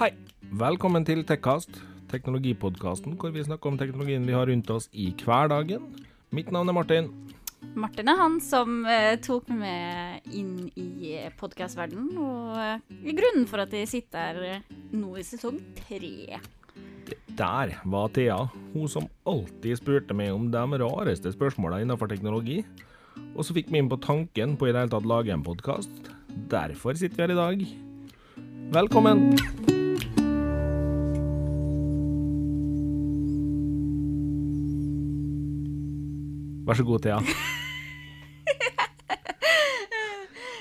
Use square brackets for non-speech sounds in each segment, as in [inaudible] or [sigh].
Hei, velkommen til Tekkast, teknologipodkasten hvor vi snakker om teknologien vi har rundt oss i hverdagen. Mitt navn er Martin. Martin er han som eh, tok meg med inn i podkastverdenen, og eh, grunnen for at jeg sitter her eh, nå i sesong tre. Der var Thea, hun som alltid spurte meg om de rareste spørsmåla innenfor teknologi. Og så fikk vi inn på tanken på i det hele tatt lage en podkast. Derfor sitter vi her i dag. Velkommen! Vær så god, Thea. [laughs]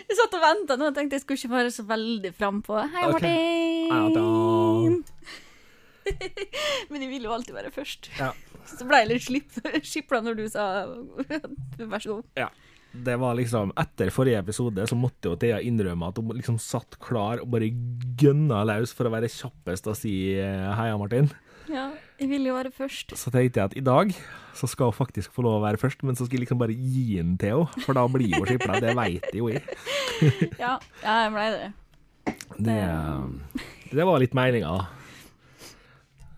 Jeg satt og venta nå og tenkte jeg skulle ikke være så veldig frampå. Hei. Martin! [laughs] Men jeg vil jo alltid være først. Ja. [laughs] Så ble jeg litt skipla når du sa vær så god. Ja. Det var liksom Etter forrige episode så måtte jo Thea innrømme at hun liksom satt klar og bare gønna løs for å være kjappest og si eh, heia, Martin. Ja, jeg vil jo være først. Så tenkte jeg at i dag så skal hun faktisk få lov å være først, men så skal jeg liksom bare gi den til henne, for da blir hun skipla. Det veit jo jeg. [laughs] Ja, ja jeg ble det. Det, det var litt meninga.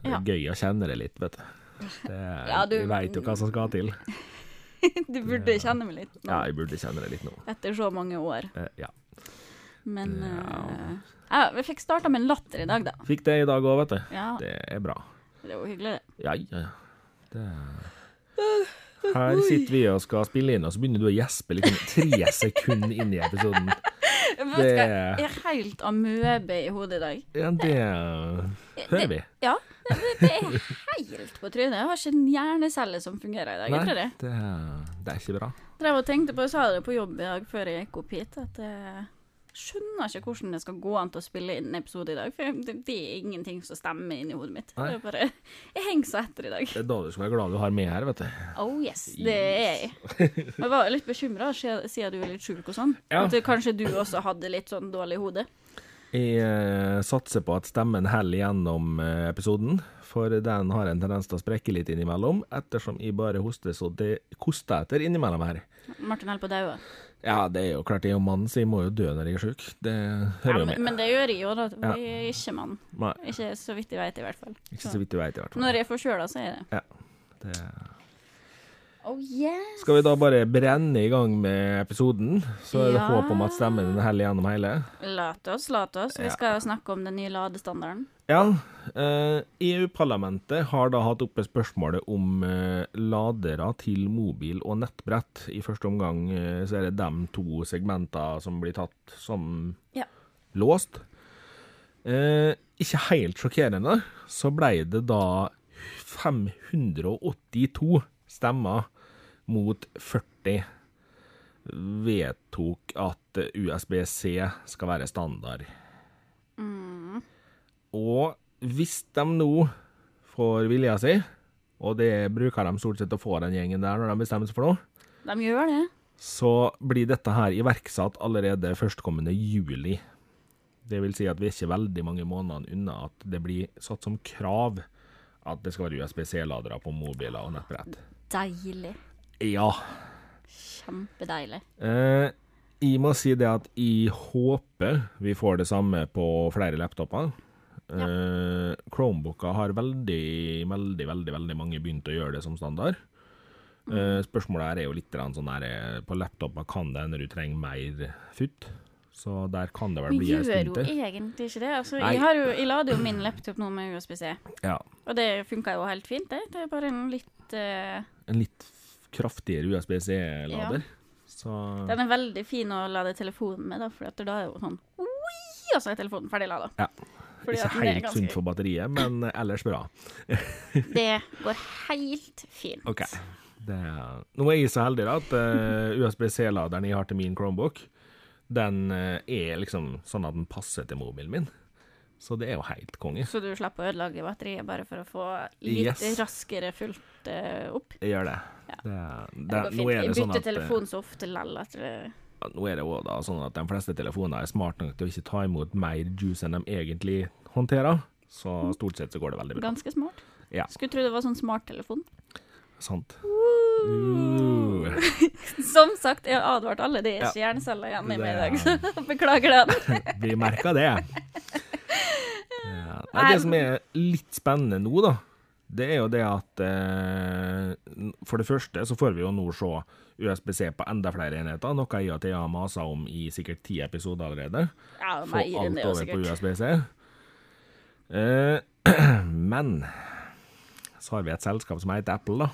Det Ja. er gøy å kjenne det litt, vet du. Det, Ja, du- veit jo hva som skal til. [laughs] Du burde kjenne meg litt nå, Ja, jeg burde kjenne det litt nå. etter så mange år. Eh, Ja. Men Ja. Uh, ja, vi fikk starta med en latter i dag, da. Fikk det i dag òg, vet du. Ja, Det er bra. Det var hyggelig, det. Ja, ja, ja. Det... Her sitter vi og skal spille inn, og så begynner du å gjespe liksom tre [laughs] sekunder inn i episoden. Det- Jeg er helt amøbe i hodet i dag. Ja, det hører vi. Ja, det, det er helt på trynet. Jeg har ikke en hjernecelle som fungerer i dag. Nei, det? det, det er ikke bra. Drev og tenkte på, jeg sa det på jobb i dag før jeg gikk opp hit, at jeg skjønner ikke hvordan det skal gå an til å spille inn en episode i dag. For det, det er ingenting som stemmer inni hodet mitt. Nei. Det er bare, jeg henger så etter i dag. Det er da du skal være glad du har med her, vet du. Oh yes, det er jeg. Jeg var litt bekymra siden du er litt sjuk og sånn. Ja. At kanskje du også hadde litt sånn dårlig hode. Jeg eh, satser på at stemmen heller gjennom eh, episoden, for den har en tendens til å sprekke litt innimellom, ettersom jeg bare hoster så det koster etter innimellom her. Martin holder på å daue. Ja, det er jo klart Det er jo mann, så jeg må jo dø når jeg er sjuk. Det hører jo ja, med. men det gjør jeg jo, da. Jeg er ikke mann. Nei, Ikke så vidt jeg vet, i hvert fall. ikke så vidt du vet, i hvert fall. Når jeg er forkjøla, så er det Ja, Det... Oh yes. Skal vi da bare brenne i gang med episoden, så er det Ja. håp om at stemmen er hellig gjennom hele? Lat oss, lat oss. Vi Ja. skal jo snakke om den nye ladestandarden. Ja, eh, EU-parlamentet har da hatt oppe spørsmålet om eh, ladere til mobil og nettbrett. I første omgang eh, så er det de to segmenter som blir tatt som Ja. låst. Eh, ikke helt sjokkerende, så ble det da 582 stemmer mot 40 vedtok at USB-C skal være standard. Og hvis de nå får vilja si, og det bruker de stort sett å få den gjengen der når de bestemmer seg for noe, De gjør det. så blir dette her iverksatt allerede førstkommende juli. Det vil si at vi er ikke veldig mange månedene unna at det blir satt som krav at det skal være USB-C-ladere på mobiler og nettbrett. Deilig. Ja. Kjempedeilig. Eh, jeg må si det at jeg håper vi får det samme på flere laptoper. Eh, Chromebooker har veldig, veldig, veldig veldig mange begynt å gjøre det som standard. Eh, spørsmålet her er jo litt sånn her eh, På laptoper kan det hende du trenger mer futt, så der kan det vel Vi bli en gjør jo egentlig ikke det. Altså, jeg, har jo, jeg lader jo min laptop nå med USB-C, Ja, og det funka jo helt fint, det. Det er bare en litt eh, en litt kraftigere USB-C-lader. Så Den er veldig fin å lade telefonen med, da, for da er jo sånn og så er telefonen ferdig lada. Ja. Fordi ikke er helt ganske- sunt for batteriet, men [clears throat] ellers bra. Det går helt fint. OK. Det, nå er jeg så heldig at uh, USB-C-laderen jeg har til min Chromebook, den uh, er liksom sånn at den passer til mobilen min. Så det er jo helt konge. Så du slipper å ødelegge batteriet bare for å få litt Yes. raskere fullt uh, opp? Jeg gjør det. Ja. det, Det nå er det sånn at eh, telefon så ofte lell at det Nå er det da sånn at de fleste telefoner er smart nok til å ikke ta imot mer juice enn de egentlig håndterer. Så stort sett så går det veldig bra. Ganske smart. Ja. Skulle tro det var sånn smarttelefon. Sant. Uh. [laughs] Uh. Som sagt, jeg har advart alle. Det er Ja. ikke hjerneceller igjen i meg i dag, [laughs] så [laughs] beklager det. Vi merka det. Ja. Nei, det som er litt spennende nå, da, det er jo det at eh, For det første så får vi jo nå se USBC på enda flere enheter, noe Thea har masa om i sikkert ti episoder allerede. Ja, Få alt over på. USBC. Eh, [clears throat] men så har vi et selskap som heter Apple, da.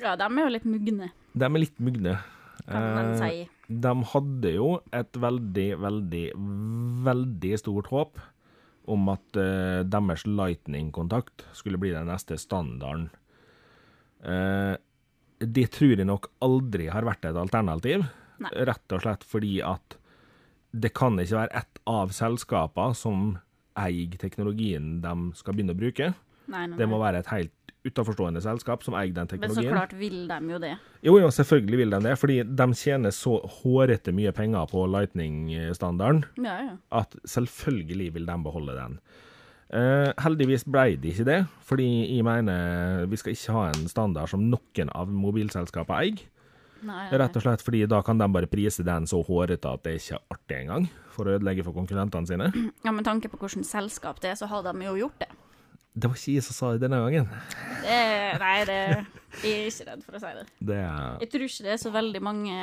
Ja, de er jo litt mugne, De er litt mugne. kan man Eh, de hadde jo et veldig, veldig, veldig stort håp om at eh, deres Lightning-kontakt skulle bli den neste standarden. Eh, det tror jeg nok aldri har vært et alternativ, Nei. rett og slett fordi at det kan ikke være ett av selskapene som eier teknologien de skal begynne å bruke. Nei, nei, Det må være et helt utenforstående selskap som eier den teknologien. Men så klart vil de jo det. Jo, jo, selvfølgelig vil de det, fordi de tjener så hårete mye penger på Lightning-standarden Ja, ja. at selvfølgelig vil de beholde den. Uh, heldigvis ble det ikke det, fordi jeg mener vi skal ikke ha en standard som noen av mobilselskapene eier. Nei. Rett og slett fordi da kan de bare prise den så hårete at det ikke er artig engang, for å ødelegge for konkurrentene sine. Ja, Med tanke på hvilket selskap det er, så har de jo gjort det. Det var ikke jeg som sa det denne gangen. det nei, det jeg er ikke redd for å si det. Det er Jeg tror ikke det er så veldig mange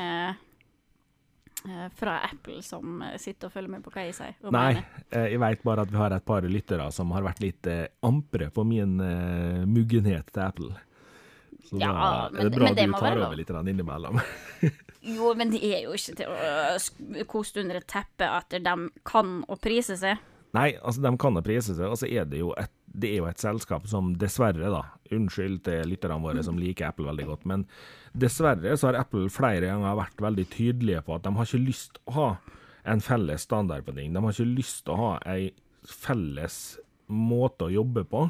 eh, fra Apple som sitter og følger med på hva jeg sier. Nei, mener. eh, jeg vet bare at vi har et par lyttere som har vært litt eh, ampre på min uh, muggenhet til Apple. Så Ja, da er men- det bra men det du tar over litt innimellom. [laughs] Jo, men det er jo ikke til å koste under et teppe at de kan å prise seg. Nei, altså de kan å prise seg, og så er det jo et det er jo et selskap som dessverre, da Unnskyld til lytterne våre som liker Apple veldig godt, men dessverre så har Apple flere ganger vært veldig tydelige på at de har ikke lyst å ha en felles standard på ting. De har ikke lyst til å ha ei felles måte å jobbe på,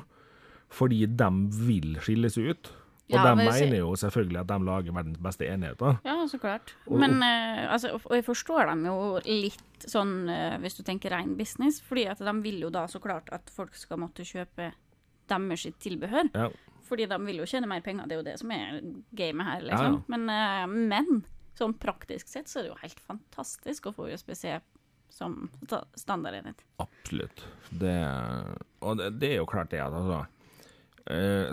fordi de vil skilles ut. Og Ja, de mener jo selvfølgelig at de lager verdens beste enheter. Ja, så klart. Men uh, altså, og jeg forstår dem jo litt sånn, uh, hvis du tenker ren business, fordi at de vil jo da så klart at folk skal måtte kjøpe deres tilbehør. Ja. Fordi de vil jo tjene mer penger, det er jo det som er gamet her, liksom. ja. Men, uh, men sånn praktisk sett så er det jo helt fantastisk å få USBC som standardenhet. Absolutt. Det, og det, det er jo klart det at altså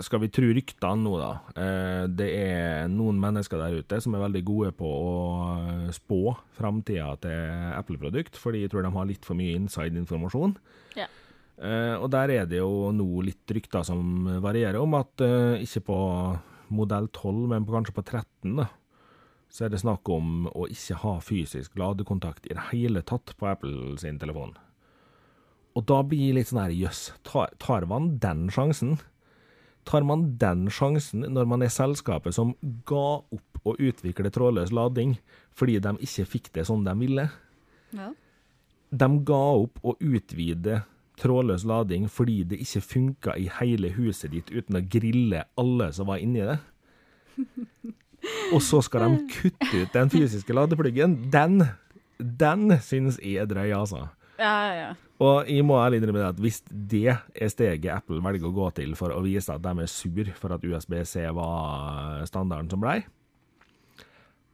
Skal vi tro ryktene nå, da. eh, det er noen mennesker der ute som er veldig gode på å eh, spå framtida til Apple-produkt, fordi jeg tror de har litt for mye inside-informasjon. Ja. Eh, og der er det jo nå litt rykter som varierer om at eh, ikke på modell 12, men på, kanskje på 13, da, så er det snakk om å ikke ha fysisk ladekontakt i det hele tatt på Apple sin telefon. Og da blir jeg litt sånn her, jøss, tar, tar man den sjansen? Tar man den sjansen når man er selskapet som ga opp å utvikle trådløs lading fordi de ikke fikk det som de ville? Ja. De ga opp å utvide trådløs lading fordi det ikke funka i hele huset ditt uten å grille alle som var inni det. [laughs] Og så skal de kutte ut den fysiske ladepluggen. Den, den synes jeg er drøy, altså. Ja, ja, ja. Og jeg må ærlig innrømme at hvis det er steget Apple velger å gå til for å vise at de er sur for at USB-C var standarden som blei,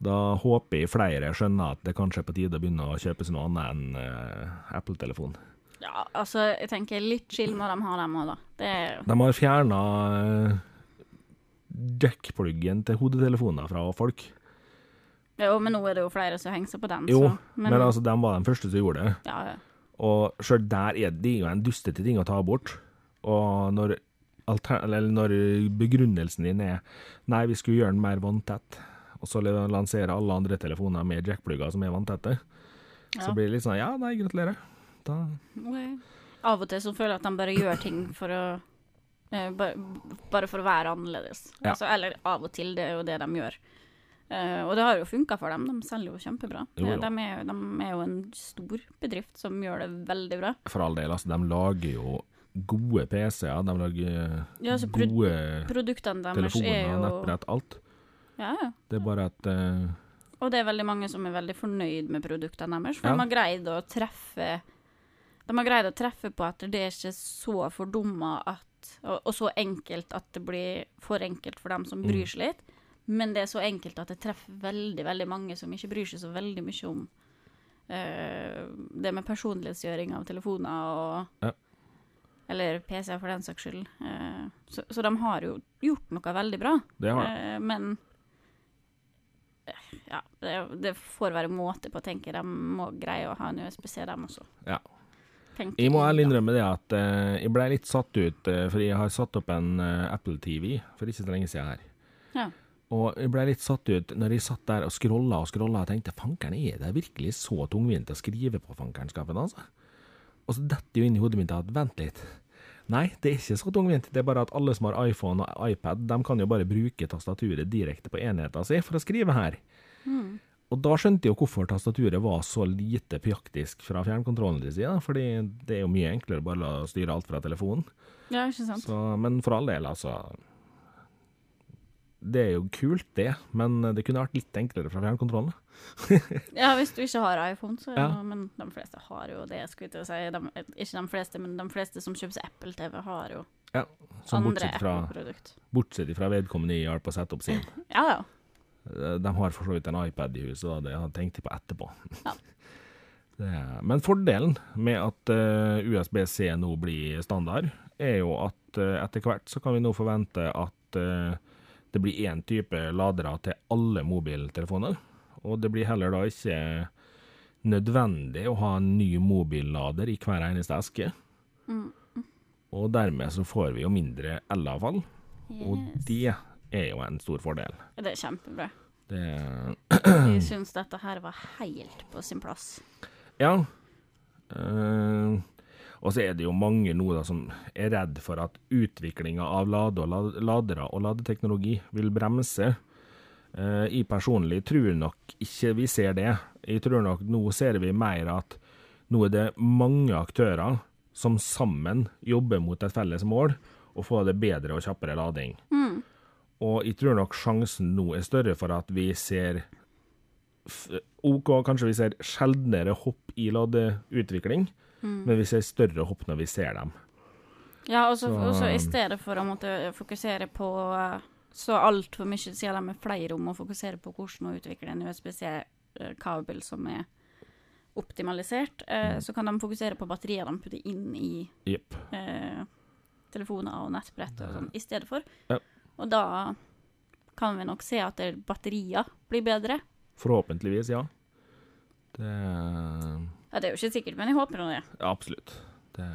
da håper jeg flere skjønner at det kanskje er på tide å begynne å kjøpe seg noe annet enn uh, Apple-telefon. Ja, altså, jeg tenker litt chill må de ha dem òg, da. Er De har fjerna jack-pluggen til hodetelefoner fra folk. Jo, men nå er det jo flere som henger seg på den, Jo, så men, altså, de var de første som gjorde det. ja, ja. Og sjøl der er det jo en dustete ting å ta bort. Og når, når begrunnelsen din er nei, vi skulle gjøre den mer vanntett, og så lanserer alle andre telefoner med jackplugger som er vanntette, Ja. så blir det litt sånn ja, nei, gratulerer. Da, okay. Av og til så føler jeg at de bare gjør ting for å eh, bare for å være annerledes. Ja. Altså, eller av og til, det er jo det de gjør. Eh, og det har jo funka for dem, de selger jo kjempebra. Jo, jo. De, er, de er jo en stor bedrift som gjør det veldig bra. for all del, altså, de lager jo gode PC-er, de lager Ja, altså, pro- gode telefoner, er jo nettbrett, alt. ja, ja. Det er bare at uh... Og det er veldig mange som er veldig fornøyd med produktene deres, for Ja. de har greid å treffe De har greid å treffe på at det er ikke så fordumma at og, og så enkelt at det blir for enkelt for dem som bryr Mm. seg litt. Men det er så enkelt at det treffer veldig, veldig mange som ikke bryr seg så veldig mye om uh, det med personlighetsgjøring av telefoner og Ja. Eller PC-er, for den saks skyld. Uh, så, så de har jo gjort noe veldig bra. Det har de. Eh, men ja, det, det får være måte på å tenke. De må greie å ha en USBC, dem også. Ja. Tenker Jeg må ærlig innrømme det at jeg ble litt satt ut, fordi jeg har satt opp en Apple TV for ikke så lenge siden her. Ja. Og jeg ble litt satt ut når jeg satt der og scrolla og scrolla og tenkte fankeren, er det virkelig så tungvint å skrive på fankerenskapen, altså? Og så detter jo inn i hodet mitt at vent litt. Nei, det er ikke så tungvint. Det er bare at alle som har iPhone og iPad, de kan jo bare bruke tastaturet direkte på enheten sin for å skrive her. Og da skjønte jeg jo hvorfor tastaturet var så lite praktisk fra fjernkontrollen til side, fordi det er jo mye enklere bare å styre alt fra telefonen. ja, ikke sant? Så, men for all del, altså. Det er jo kult, det, men det kunne vært litt enklere fra fjernkontrollen. [laughs] Ja, hvis du ikke har iPhone, så Ja. Men de fleste har jo det, skulle jeg til å si. De, ikke de fleste, men de fleste som kjøper seg Apple-TV, har jo Ja, som andre Apple-produkt. bortsett fra vedkommende jeg hjalp å sette opp sin. [laughs] Ja, ja. Eh, De har for så vidt en iPad i huset, og det har jeg på etterpå. Ja. [laughs] Det, men fordelen med at eh, USB-C nå blir standard, er jo at eh, etter hvert så kan vi nå forvente at det blir én type ladere til alle mobiltelefoner. Og det blir heller da ikke nødvendig å ha en ny mobillader i hver eneste eske. Og dermed så får vi jo mindre elavfall, og det er jo en stor fordel. Det er kjempebra. Det Jeg syns dette her var helt på sin plass. Ja. Eh, og så er det jo mange nå da som er redd for at utviklinga av lade og lad- ladere og ladeteknologi vil bremse. Eh, jeg personlig tror nok ikke vi ser det. Jeg tror nok nå ser vi mer at nå er det mange aktører som sammen jobber mot et felles mål, og få det bedre og kjappere lading. Og jeg tror nok sjansen nå er større for at vi ser OK, kanskje vi ser sjeldnere hopp i ladeutvikling, men vi ser større hopp når vi ser dem. Ja, og så i stedet for å måtte fokusere på eh, så altfor mye, siden de er flere om å fokusere på hvordan å utvikle en USBC-kabel som er optimalisert, eh, så kan de fokusere på batterier de putter inn i yep. eh, telefoner og nettbrett og sånn, i stedet for. Ja. Og da kan vi nok se at batterier blir bedre. Forhåpentligvis, ja. Det Ja, det er jo ikke sikkert, men jeg håper nå det. Ja, absolutt. Det.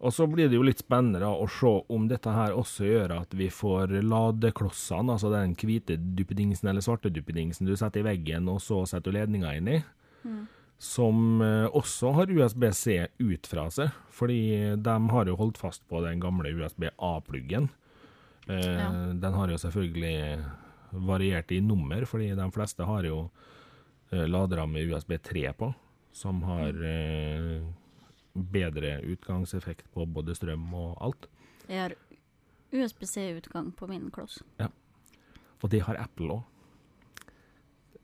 Og så blir det jo litt spennende da, å se om dette her også gjør at vi får ladeklossene, altså den hvite duppedingsen eller svarte duppedingsen du setter i veggen, og så setter du ledninga inn i, som eh, også har USB-C ut fra seg, fordi de har jo holdt fast på den gamle USB-A-pluggen. Eh, Ja. Den har jo selvfølgelig variert i nummer, fordi de fleste har jo laderamme ladere med USB 3 på, som har eh, bedre utgangseffekt på både strøm og alt. Jeg har USBC-utgang på min kloss. Ja. Og det har Apple òg.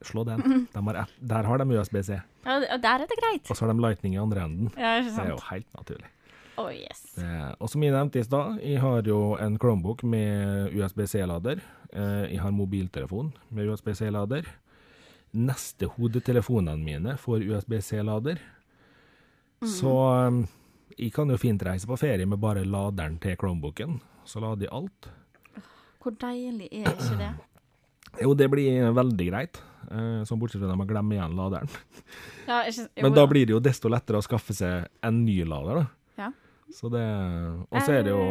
Slå den. De har, der har de USB-C, Ja, og der er det greit. og så har de Lightning i andre enden. Ja, Det er jo helt naturlig. Oh, yes. eh, Og som jeg nevnte i stad, jeg har jo en Chromebook med USB-C-lader. Eh, Jeg har mobiltelefon med USB-C-lader. Neste hodetelefonene mine får USB-C-lader. Så um, jeg kan jo fint reise på ferie med bare laderen til Chromebooken. Så lader jeg alt. Hvor deilig er ikke det? [clears throat] Jo, det blir veldig greit. Eh, Sånn bortsett fra at man glemmer igjen laderen. Ja, ikke, jo, Men da blir det jo desto lettere å skaffe seg en ny lader, da. Ja. Så det Og så er det jo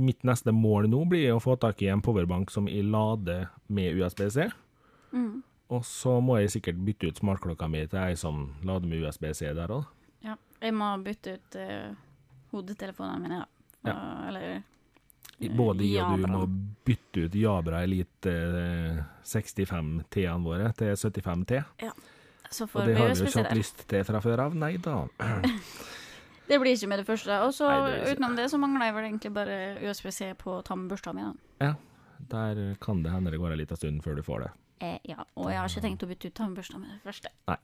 Mitt neste mål nå blir å få tak i en powerbank som jeg lader med USB-C. Mm. Og så må jeg sikkert bytte ut smartklokka mi til ei som lader med USB-C der òg. Ja. Jeg må bytte ut uh, hodetelefonene mine, da. ja. Eller Både jeg og du må bytte ut Jabra Elite eh, 65T-ene våre til 75T. Så Og det har vi jo ikke hatt lyst til fra før av. Nei da. [laughs] Det blir ikke med det første. Og så utenom det så mangler jeg vel egentlig bare USB-C på tannbørsta mi. da. Ja, der kan det hende det går en liten stund før du får det. Eh, ja, og jeg har ikke tenkt å bytte ut tannbørsta med det første. Nei.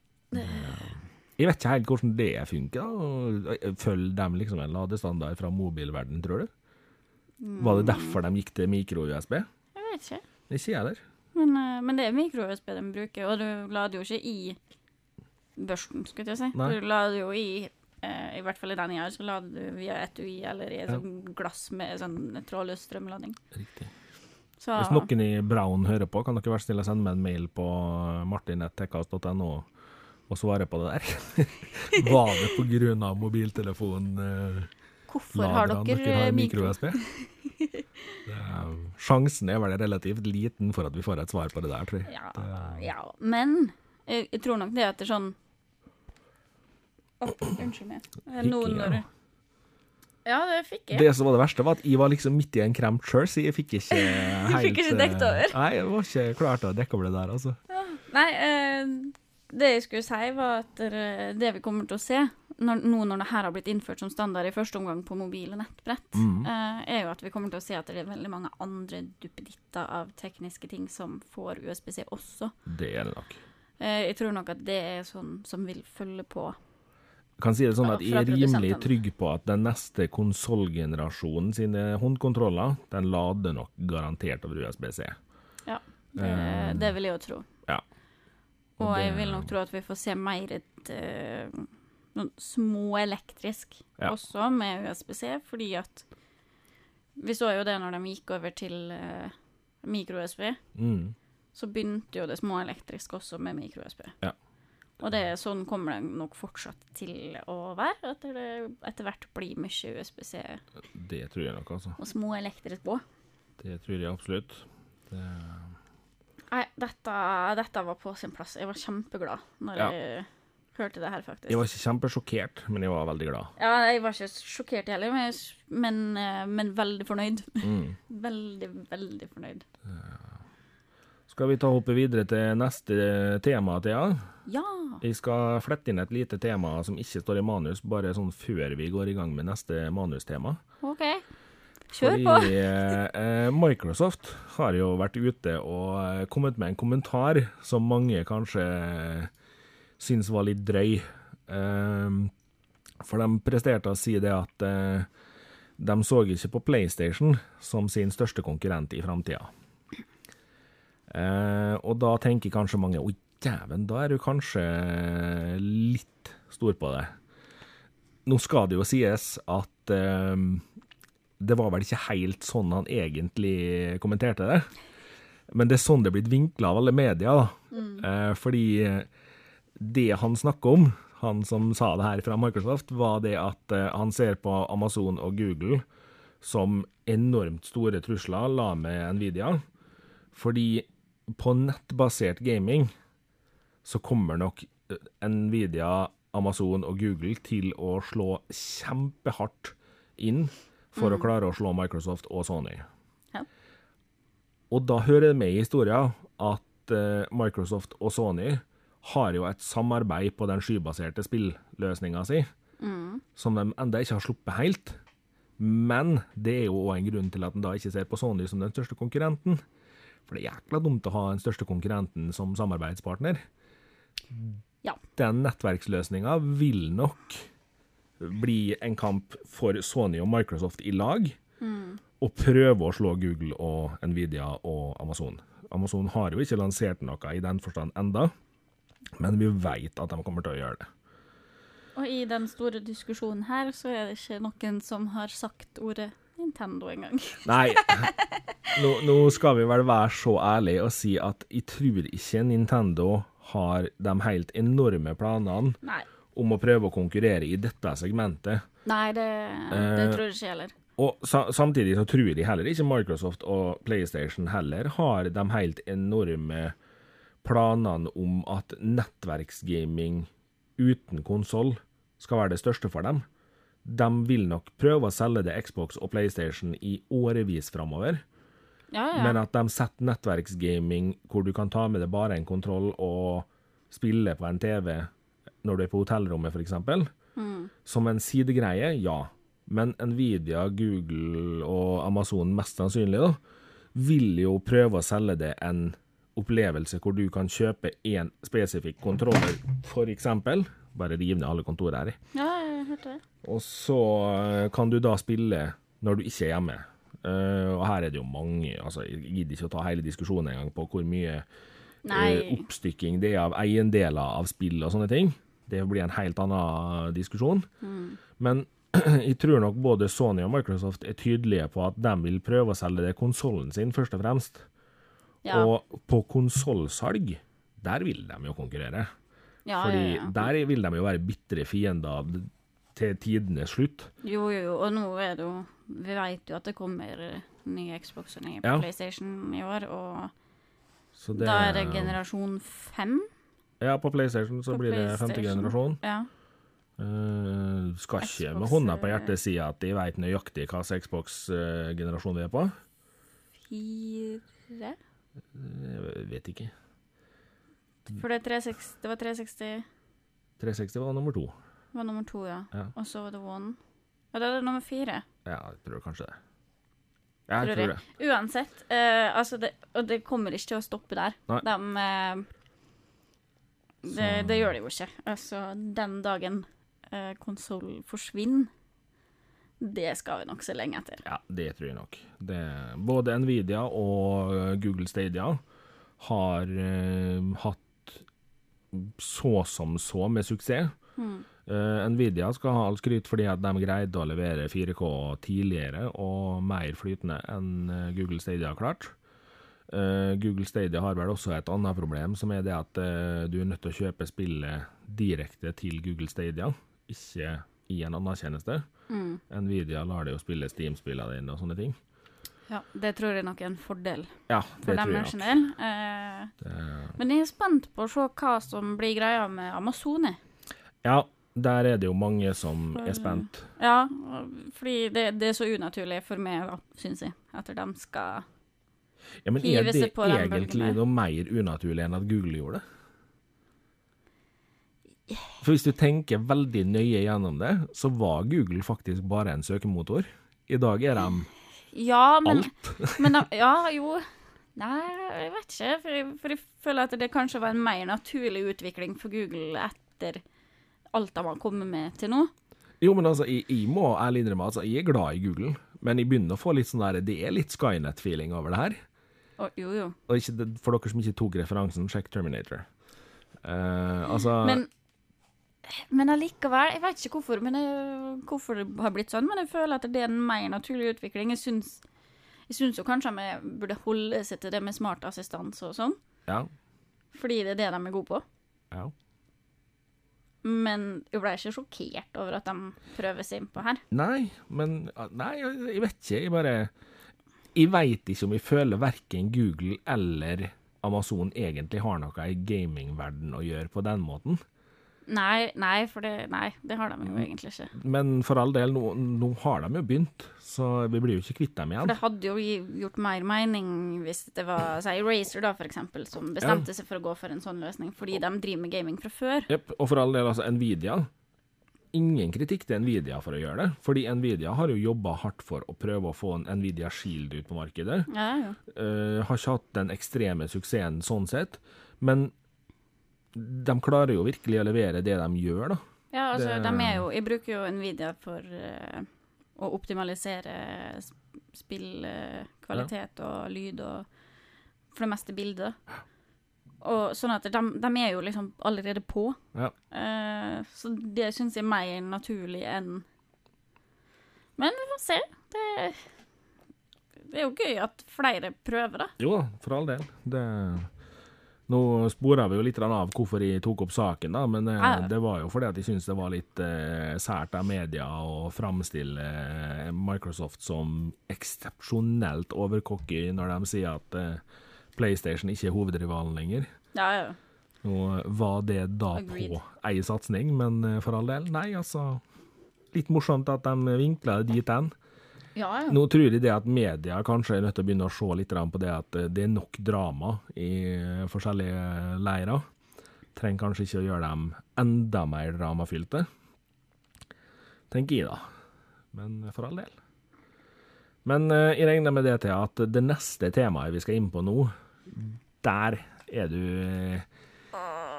Jeg vet ikke helt hvordan det funker. Følger de liksom en ladestandard fra mobilverden, tror du? Var det derfor de gikk til mikro-USB? Jeg vet ikke. Ikke jeg heller. Men, eh, men det er mikro-USB de bruker, og du lader jo ikke i børsten, skulle jeg si. Nei. Du lader jo i eh, I hvert fall i den jeg har, så lader du via et UI eller i et Ja. sånt glass med sånn trådløs strømlading. Riktig. Så Hvis noen i Brown hører på, kan dere være snill å sende meg en mail på martin.tekkas.no og svare på det der. [laughs] Var det av mobiltelefonen? eh, hvorfor har dere, dere, har mikro? [laughs] Er- Sjansen er vel relativt liten for at vi får et svar på det der, tror jeg. Ja, ja. Men jeg, tror nok det er etter sånn Å, Unnskyld meg. Nå Hikking, ja. Ja, det fikk jeg. Det som var det verste, var at jeg var liksom midt i en kremt sjøl, så jeg fikk ikke helt [laughs] Du fikk ikke dekket eh, over. Nei, jeg var ikke klar til å dekke over det der, altså. Nei, eh, det jeg skulle si, var at det vi kommer til å se når, nå når det her har blitt innført som standard i første omgang på mobil og nettbrett, mm. eh, er jo at vi kommer til å se at det er veldig mange andre duppeditter av tekniske ting som får USB-C også. Det er det nok. Eh, jeg tror nok at det er sånn som vil følge på. Kan si det sånn at jeg er rimelig trygg på at den neste konsollgenerasjonen sine håndkontroller, den lader nok garantert over USB-C. Ja, det, Eh, det vil jeg jo tro. ja. Og Og jeg vil nok tro at vi får se mer et eh, noen småelektrisk Ja. også med USB-C, fordi at Vi så jo det når de gikk over til uh, mikro-USB. Mm. Så begynte jo det småelektrisk også med mikro-USB. Ja. Og det, sånn kommer det nok fortsatt til å være, at det etter hvert blir mye USB-C Det tror jeg nok, altså. og små småelektrisk på. Det tror jeg absolutt. Det... Nei, dette, dette var på sin plass. Jeg var kjempeglad når Ja. jeg hørte det her, faktisk. Jeg var ikke kjempesjokkert, men jeg var veldig glad. Ja, jeg var ikke sjokkert heller, men, men, eh, men veldig fornøyd. Mm. [laughs] Veldig, veldig fornøyd. Skal vi ta hoppe videre til neste tema, Thea? Ja! Jeg skal flette inn et lite tema som ikke står i manus, bare sånn før vi går i gang med neste manustema. OK. Kjør på. Fordi [laughs] eh, Microsoft har jo vært ute og eh, kommet med en kommentar som mange kanskje syns var litt drøy. Eh, for de presterte å si det at eh, de så ikke på PlayStation som sin største konkurrent i framtida. Eh, og da tenker kanskje mange oi, dæven, da er du kanskje litt stor på det. Nå skal det jo sies at eh, det var vel ikke helt sånn han egentlig kommenterte det. Men det er sånn det er blitt vinkla av alle media, da. Eh, fordi det han snakker om, han som sa det her fra Microsoft, var det at eh, han ser på Amazon og Google som enormt store trusler, la med Nvidia. Fordi på nettbasert gaming så kommer nok eh, Nvidia, Amazon og Google til å slå kjempehardt inn for å klare å slå Microsoft og Sony. Ja. Og da hører det med i historien at eh, Microsoft og Sony har jo et samarbeid på den skybaserte spilløsninga si, som de enda ikke har sluppet helt. Men det er jo òg en grunn til at en da ikke ser på Sony som den største konkurrenten. For det er jækla dumt å ha den største konkurrenten som samarbeidspartner. Ja. Den nettverksløsninga vil nok bli en kamp for Sony og Microsoft i lag, og prøve å slå Google og Nvidia og Amazon. Amazon har jo ikke lansert noe i den forstand enda, men vi vet at de kommer til å gjøre det. Og i den store diskusjonen her, så er det ikke noen som har sagt ordet Nintendo engang. [laughs] Nei, nå, nå skal vi vel være så ærlige og si at jeg tror ikke Nintendo har de helt enorme planene Nei. om å prøve å konkurrere i dette segmentet. Nei, det, det Eh, tror jeg ikke heller. Og samtidig så tror de heller ikke Microsoft og PlayStation heller har de helt enorme planene om at nettverksgaming uten konsoll skal være det største for dem. De vil nok prøve å selge det Xbox og PlayStation i årevis framover, Ja, ja. men at de setter nettverksgaming hvor du kan ta med deg bare en kontroll og spille på en TV når du er på hotellrommet, f.eks., Mm. som en sidegreie, ja. Men Nvidia, Google og Amazon mest sannsynlig da, vil jo prøve å selge det en opplevelse hvor du kan kjøpe én spesifikk kontroller, f.eks. Bare riv ned alle kontorer her i. ja, jeg hørte det. Og så eh, kan du da spille når du ikke er hjemme. Eh, og her er det jo mange altså Jeg gidder ikke å ta hele diskusjonen engang på hvor mye Nei. eh, oppstykking det er av eiendeler av spill og sånne ting. Det blir en helt annen diskusjon. Mm. Men [clears throat] jeg tror nok både Sony og Microsoft er tydelige på at de vil prøve å selge det konsollen sin, først og fremst. Ja. Og på konsollsalg, der vil de jo konkurrere. ja, Fordi ja, der vil de jo være bitre fiender til tidenes slutt. Jo, jo, jo. Og nå er det jo Vi vet jo at det kommer nye Xbox og nye Ja. PlayStation i år, og Så det, da er det generasjon fem. Ja, på PlayStation så På blir det femte generasjon. Ja. Uh, skal ikke Xbox, med hånda på eh, hjertet si at de vet nøyaktig hva slags Xbox-generasjon vi er på. Fire? Jeg vet ikke. For det, er 360, det var 360 360 var nummer to. Var nummer to, ja. Ja. Og så var det One. Og da er det nummer fire. Ja, jeg tror kanskje det. Jeg Tror tror det. Uansett, uh, altså det, og det kommer ikke til å stoppe der. De, uh, det, det gjør det jo ikke. Altså, den dagen uh, konsoll forsvinner, det skal vi nok se lenge etter. Ja, det tror jeg nok. Det, både Nvidia og Google Stadia har eh, hatt så som så med suksess. Mm. Eh, Nvidia skal ha all skryt fordi at de greide å levere 4K tidligere og mer flytende enn eh, Google Stadia har klart. Uh, Google Stadia har vel også et annet problem, som er det at uh, du er nødt til å kjøpe spillet direkte til Google Stadia, ikke i en annen tjeneste. Mm. Nvidia lar deg jo spille Steam-spillene dine og sånne ting. Ja, det tror jeg nok er en fordel Ja, for jeg nok. del. Eh, Det- men jeg er spent på å se hva som blir greia med Amazone. Ja, der er det jo mange som er spent. Ja, fordi det, det er så unaturlig for meg, da, syns jeg, at de skal Ja, men Hive seg på den er det egentlig noe mer unaturlig enn at Google gjorde det? For hvis du tenker veldig nøye gjennom det, så var Google faktisk bare en søkemotor. I dag er de Ja, men, alt. [laughs] men de, Ja, jo Nei, jeg vet ikke. For jeg, for jeg føler at det kanskje var en mer naturlig utvikling for Google etter alt de har kommet med til nå. Jo, men altså, jeg, jeg må ærlig innrømme altså, jeg er glad i Google, men jeg begynner å få litt sånn der Det er litt Skynet-feeling over det her. Og, jo, jo. Ikke, for dere som ikke tok referansen, sjekk Terminator. Uh, altså Men, men allikevel, jeg vet ikke hvorfor, men jeg, hvorfor det har blitt sånn, men jeg føler at det er en mer naturlig utvikling. Jeg syns, jeg syns jo kanskje vi burde holde seg til det med smart assistanse og sånn, Ja. fordi det er det de er gode på. ja. Men jeg ble ikke sjokkert over at de prøver seg innpå her. Nei, men Nei, jeg vet ikke. Jeg bare Jeg veit ikke om jeg føler verken Google eller Amazon egentlig har noe i gamingverden å gjøre på den måten. Nei, nei, for det, nei, det har de jo egentlig ikke. Men for all del, nå, nå har de jo begynt, så vi blir jo ikke kvitt dem igjen. For det hadde jo gjort mer mening hvis det var si, Razer, da, for eksempel, som bestemte seg for å gå for en sånn løsning, fordi de driver med gaming fra før. Jepp. Og for all del, altså, Nvidia Ingen kritikk til Nvidia for å gjøre det, fordi Nvidia har jo jobba hardt for å prøve å få en Nvidia Shield ut på markedet. Ja, ja. Uh, har ikke hatt den ekstreme suksessen sånn sett, men de klarer jo virkelig å levere det de gjør, da. Ja, altså, Det- de er jo Jeg bruker jo Nvidia for uh, å optimalisere spillkvalitet spillkvalitet og lyd og for det meste bilder. Og sånn at de, de er jo liksom allerede på. Ja. Uh, så det syns jeg er mer naturlig enn Men vi får se. Det, det er jo gøy at flere prøver, da. Jo da, for all del. Det Nå spora vi jo litt av hvorfor jeg tok opp saken, da, men eh, det var jo fordi at jeg syntes det var litt eh, sært av media å framstille eh, Microsoft som eksepsjonelt overcocky når de sier at PlayStation ikke er hovedrivalen lenger. Ja, ja. Nå var det da Agreed. på ei satsing, men for all del, nei, altså Litt morsomt at de vinkla det dit hen. Ja, ja. Nå tror jeg det at media kanskje er nødt til å begynne å se litt på det at eh, det er nok drama i eh, forskjellige leirer. Trenger kanskje ikke å gjøre dem enda mer dramafylte. Tenker jeg, da. Men eh, for all del. Men jeg regner med det til at det neste temaet vi skal inn på nå, der er du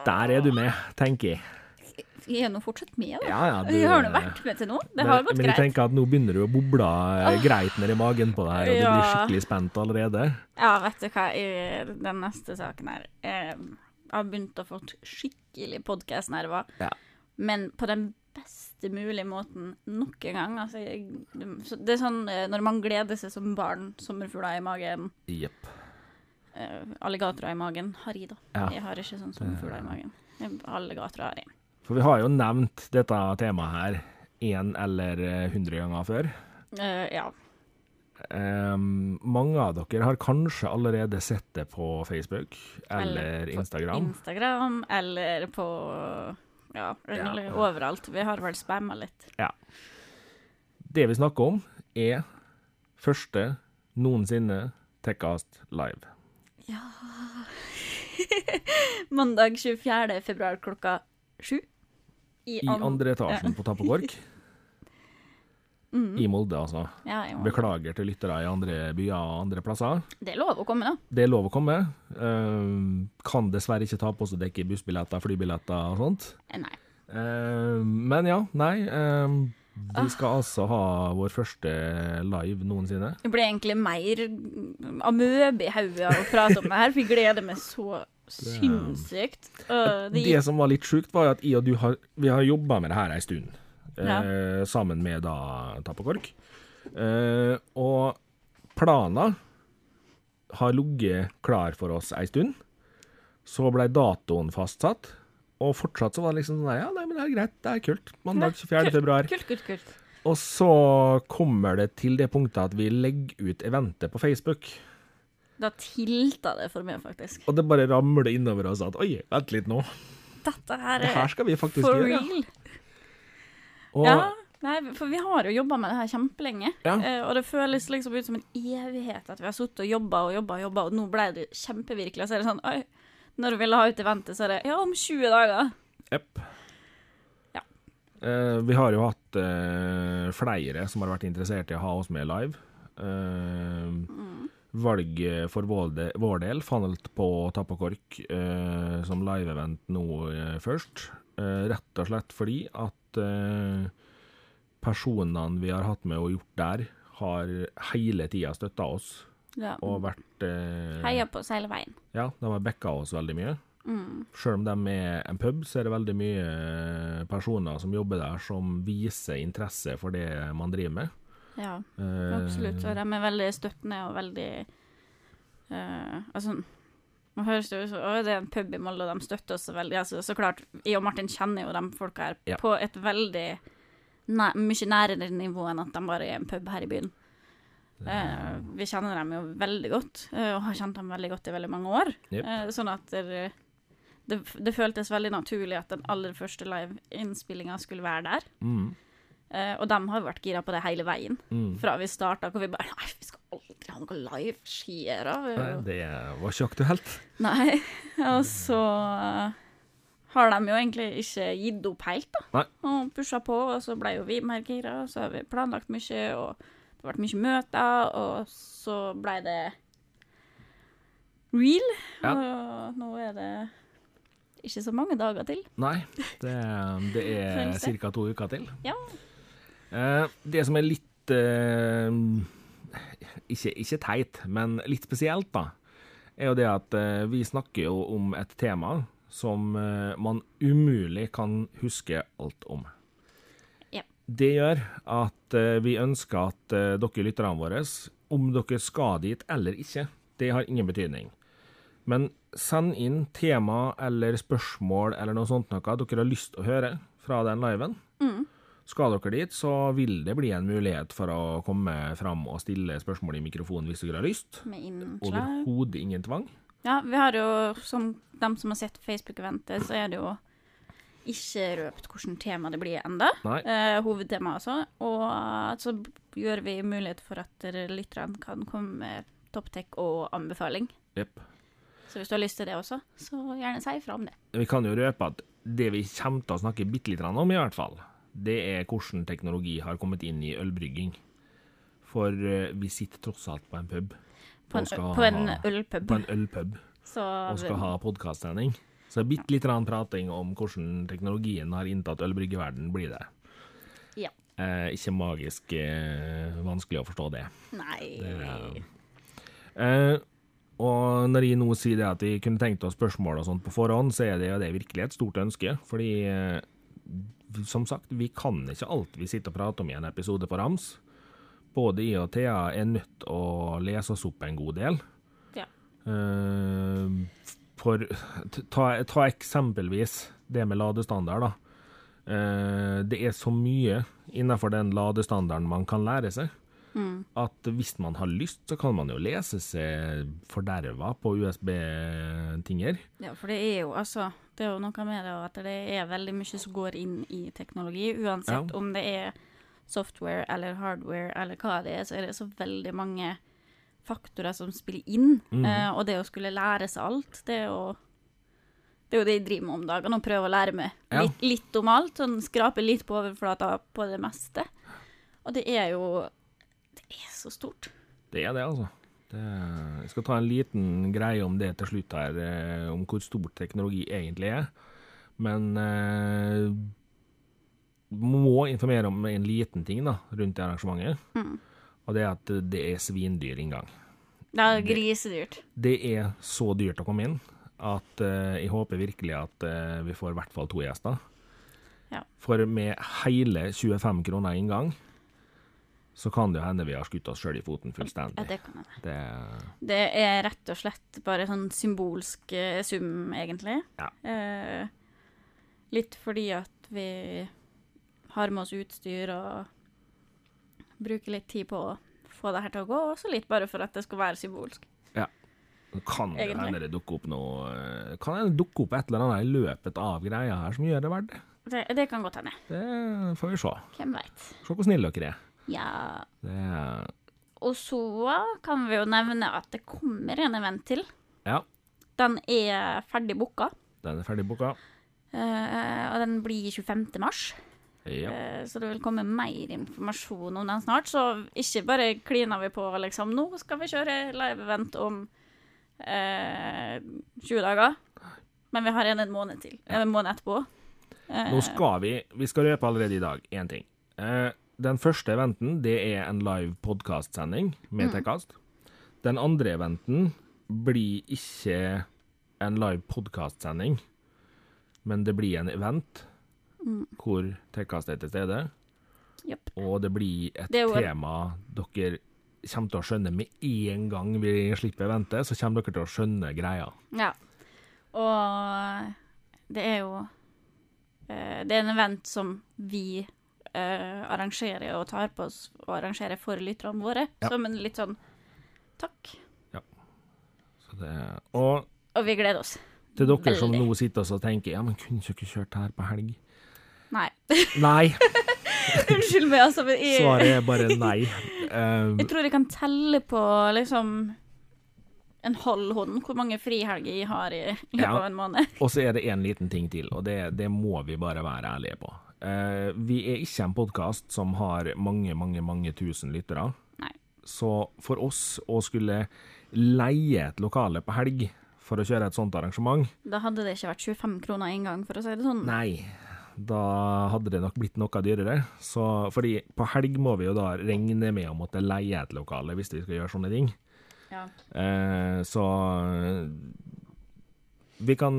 Der er du med, tenker jeg. Jeg er nå fortsatt med, da. Ja, ja, du- jeg har nå vært med til nå. Det men, har gått men jeg greit. tenker at nå begynner du å boble eh, greit ned i magen på deg, og du blir skikkelig spent allerede. Ja, vet du hva, i den neste saken her eh, Jeg har begynt å få skikkelig podkast-nerver. Ja. men på den beste mulige måten nok en gang. Altså, jeg, det er sånn eh, når man gleder seg som barn, sommerfugler i magen, Yep. alligatorer i magen, har jeg da. Ja. Jeg har ikke sånn sommerfugler i magen. Alligatorer har jeg. For vi har jo nevnt dette temaet her én eller eh, hundre ganger før. Uh, ja. Um, mange av dere har kanskje allerede sett det på Facebook eller på Instagram. Instagram, eller på Ja, eller Ja. overalt. Vi har vel spamma litt. Ja. Det vi snakker om, er første noensinne Tekkast live. Ja [laughs] Mandag 24. februar klokka sju. I an- andre etasjen på Tappekork. [laughs] Mm. I Molde, altså. Ja, i Molde. Beklager til lyttere i andre byer og andre plasser. Det er lov å komme, da. Det er lov å komme. Uh, kan dessverre ikke ta på seg dekke bussbilletter, flybilletter og sånt. Eh, Nei. Uh, men ja, nei. Ah. vi skal altså ha vår første live noensinne. Det blir egentlig mer amøbe i hodet å prate om det her, for jeg gleder meg så sinnssykt. Uh, det Det som var litt sjukt, var at jeg og du har, vi har jobba med det her ei stund. Ja. Eh, sammen med da Tappekork. Eh, og planen har ligget klar for oss ei stund. Så ble datoen fastsatt. Og fortsatt så var det liksom sånn Ja, nei, men det er greit, det er kult. Mandag 24. februar. Kult, kult, kult. Og så kommer det til det punktet at vi legger ut eventet på Facebook. Da tilta det for meg, faktisk. Og det bare ramler innover oss at oi, vent litt nå. Dette her Det her er skal vi faktisk for gjøre. real. Og, Ja, nei, for vi har jo jobba med det her kjempelenge. Ja. Eh, og det føles liksom ut som en evighet at vi har sittet og jobba og jobba og jobba, og nå ble det kjempevirkelig. Og så er det sånn Oi, når du ville ha ut eventet, så er det Ja, om 20 dager. Jepp. Ja. Eh, vi har jo hatt eh, flere som har vært interessert i å ha oss med live. Eh, Valget for vår, de, vår del falt på Tappakork eh, som live-event nå eh, først. Eh, rett og slett fordi at eh, personene vi har hatt med og gjort der, har hele tida støtta oss Ja. og vært eh, Heia på oss hele veien. Ja, de har backa oss veldig mye. Mm. Selv om de er en pub, så er det veldig mye personer som jobber der, som viser interesse for det man driver med. Ja, Eh, absolutt. Og de er veldig støttende og veldig uh, Altså, man høres det ut som det er en pub i Molde, og de støtter oss veldig. Altså, så klart, jeg og Martin kjenner jo de folka her Ja. på et veldig næ mye nærere nivå enn at de bare er en pub her i byen. Uh, vi kjenner dem jo veldig godt, uh, og har kjent dem veldig godt i veldig mange år. Yep. Uh, sånn at det, det, det føltes veldig naturlig at den aller første live-innspillinga skulle være der. Mm, Eh, og de har vært gira på det hele veien. mm. Fra vi starta, hvor vi bare Nei, vi skal aldri ha noe live. Skjer? Nei, det var ikke aktuelt. Nei. [laughs] Og så eh, har de jo egentlig ikke gitt opp helt, da. Nei. Og pusha på, og så ble jo vi mer gira, og så har vi planlagt mye, og det har vært mye møter, og så ble det real. Ja. Og nå er det ikke så mange dager til. Nei, det, det [laughs] er ca. to uker til. Ja. Eh, det som er litt eh, ikke, ikke teit, men litt spesielt, da, er jo det at eh, vi snakker jo om et tema som eh, man umulig kan huske alt om. Ja. Det gjør at eh, vi ønsker at eh, dere lytterne våre, om dere skal dit eller ikke, det har ingen betydning. Men send inn tema eller spørsmål eller noe sånt noe dere har lyst til å høre fra den liven. Mm. Skal dere dit, så vil det bli en mulighet for å komme fram og stille spørsmål i mikrofonen hvis dere har lyst. Med. Overhodet ingen tvang. Ja, vi har jo, som dem som har sett Facebook-eventet, så er det jo ikke røpt hvilket tema det blir. Nei. Eh, hovedtema altså. Og så gjør vi mulighet for at lytterne kan komme med topptech og anbefaling. Yep. Så hvis du har lyst til det også, så gjerne si ifra om det. Vi kan jo røpe at det vi kommer til å snakke bitte litt om, i hvert fall, det er hvordan teknologi har kommet inn i ølbrygging. For eh, vi sitter tross alt på en pub. På en, på en ølpub. På en ølpub. Så Og skal ha podkastsending. Så bitte litt prating om hvordan teknologien har inntatt ølbryggeverdenen, blir det. Ja. Eh, ikke magisk eh, vanskelig å forstå det. Nei Eh, og når jeg nå sier det at jeg kunne tenkt oss spørsmål og sånt på forhånd, så er det, det virkelig et stort ønske. Fordi eh, som sagt, vi kan ikke alt vi sitter og prater om i en episode på rams. Både jeg og Thea er nødt til å lese oss opp en god del. Ja. Eh, for ta, ta eksempelvis det med ladestandard, da. Eh, det er så mye innenfor den ladestandarden man kan lære seg, Mm. at hvis man har lyst, så kan man jo lese seg forderva på USB-tinger. Ja, for det er jo altså Det er jo noe med det at det er veldig mye som går inn i teknologi. Uansett Ja. om det er software eller hardware eller hva det er, så er det så veldig mange faktorer som spiller inn. Mm. Eh, og det å skulle lære seg alt, det er jo det er jo det jeg driver med om dagen, å prøve å lære meg Ja. litt, litt om alt. Sånn skrape litt på overflata på det meste. Og det er jo Det er så stort. Det er det, altså. Det, jeg skal ta en liten greie om det til slutt her, eh, om hvor stor teknologi egentlig er. Men eh, må informere om en liten ting da, rundt det arrangementet. Mm. Og det er at det er svindyr inngang. Det er grisedyrt. Det er så dyrt å komme inn at eh, jeg håper virkelig at eh, vi får i hvert fall to gjester. Ja. For med hele 25 kroner inngang, så kan det jo hende vi har skutt oss sjøl i foten fullstendig. Ja, det kan jeg. Det, Det er rett og slett bare sånn symbolsk eh, sum, egentlig. Ja. Eh, litt fordi at vi har med oss utstyr og bruker litt tid på å få det her til å gå, og så litt bare for at det skal være symbolsk. kan det hende det dukker opp noe eh, Kan det dukke opp et eller annet i løpet av greia her som gjør det verdt det? Det, det kan godt hende. Det får vi se. Hvem veit. Se hvor snille dere er. Ja. Er Og så kan vi jo nevne at det kommer en event til. Ja, Den er ferdig booka, den er ferdig booka. Uh, og den blir 25. mars. Ja. Uh, Så det vil komme mer informasjon om den snart. Så ikke bare kliner vi på liksom Nå skal vi kjøre live-event om uh, 20 dager. Men vi har en en måned til. En måned etterpå. Eh, Nå skal vi Vi skal røpe allerede i dag én ting. Eh, den første eventen det er en live podkastsending med Tekkast. Den andre eventen blir ikke en live podkastsending, men det blir en event hvor Tekkast er til stede. Yep. Og det blir et Det tema dere kommer til å skjønne med en gang vi slipper eventet, så kommer dere til å skjønne greia. Ja. Og det er jo eh, Det er en event som vi eh, arrangerer og tar på oss og arrangerer for lytterne våre. Ja. Som en litt sånn takk. Så det, og Og vi gleder oss. til dere som nå sitter og tenker ja, men kunne ikke kjørt her på helg? Nei. [laughs] Nei. [laughs] Unnskyld meg, altså. Men jeg, Svaret er bare nei. Um, jeg tror jeg kan telle på liksom en halv hånd hvor mange frihelger jeg har i løpet Ja. av en måned. og så er det en liten ting til, og det, det må vi bare være ærlige på. Eh, vi er ikke en podkast som har mange, mange, mange tusen lyttere. Nei. Så for oss å skulle leie et lokale på helg for å kjøre et sånt arrangement, Da hadde det ikke vært 25 kroner inngang, for å si det sånn. nei. Da hadde det nok blitt noe dyrere. Så, fordi på helg må vi jo da regne med å måtte leie et lokale hvis vi skal gjøre sånne ting. Ja. Eh, så vi kan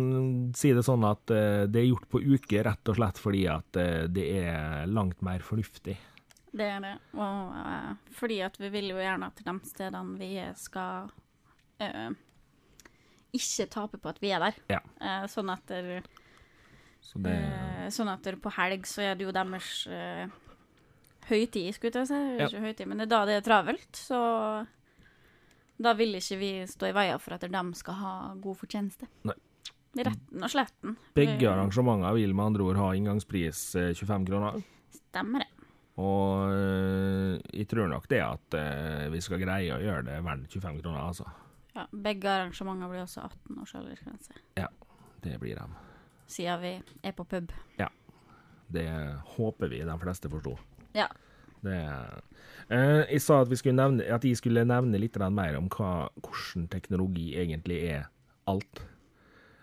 si det sånn at eh, det er gjort på uke rett og slett fordi at eh, det er langt mer fornuftig. Det er det. Og uh, fordi at vi vil jo gjerne at de stedene vi skal uh, ikke tape på at vi er der. Ja. Uh, sånn at der, Så det sånn at der på helg så er det jo deres høytid, skulle jeg si. Ja. Ikke høytid, men det er da det er travelt, så da vil ikke vi stå i veien for at de skal ha god fortjeneste. Nei. Retten og sletten. Begge arrangementene arrangementer vil med andre ord ha inngangspris eh, 25 kroner. Stemmer det. Og eh, jeg tror nok det at eh, vi skal greie å gjøre det verdt 25 kroner, altså. Ja, begge arrangementer blir også 18 års aldersgrense, Det blir de. siden vi er på pub. Ja. Det håper vi de fleste forsto. Ja. Det, eh, jeg sa at, vi skulle nevne, at jeg skulle nevne litt mer om hva, hvordan teknologi egentlig er alt.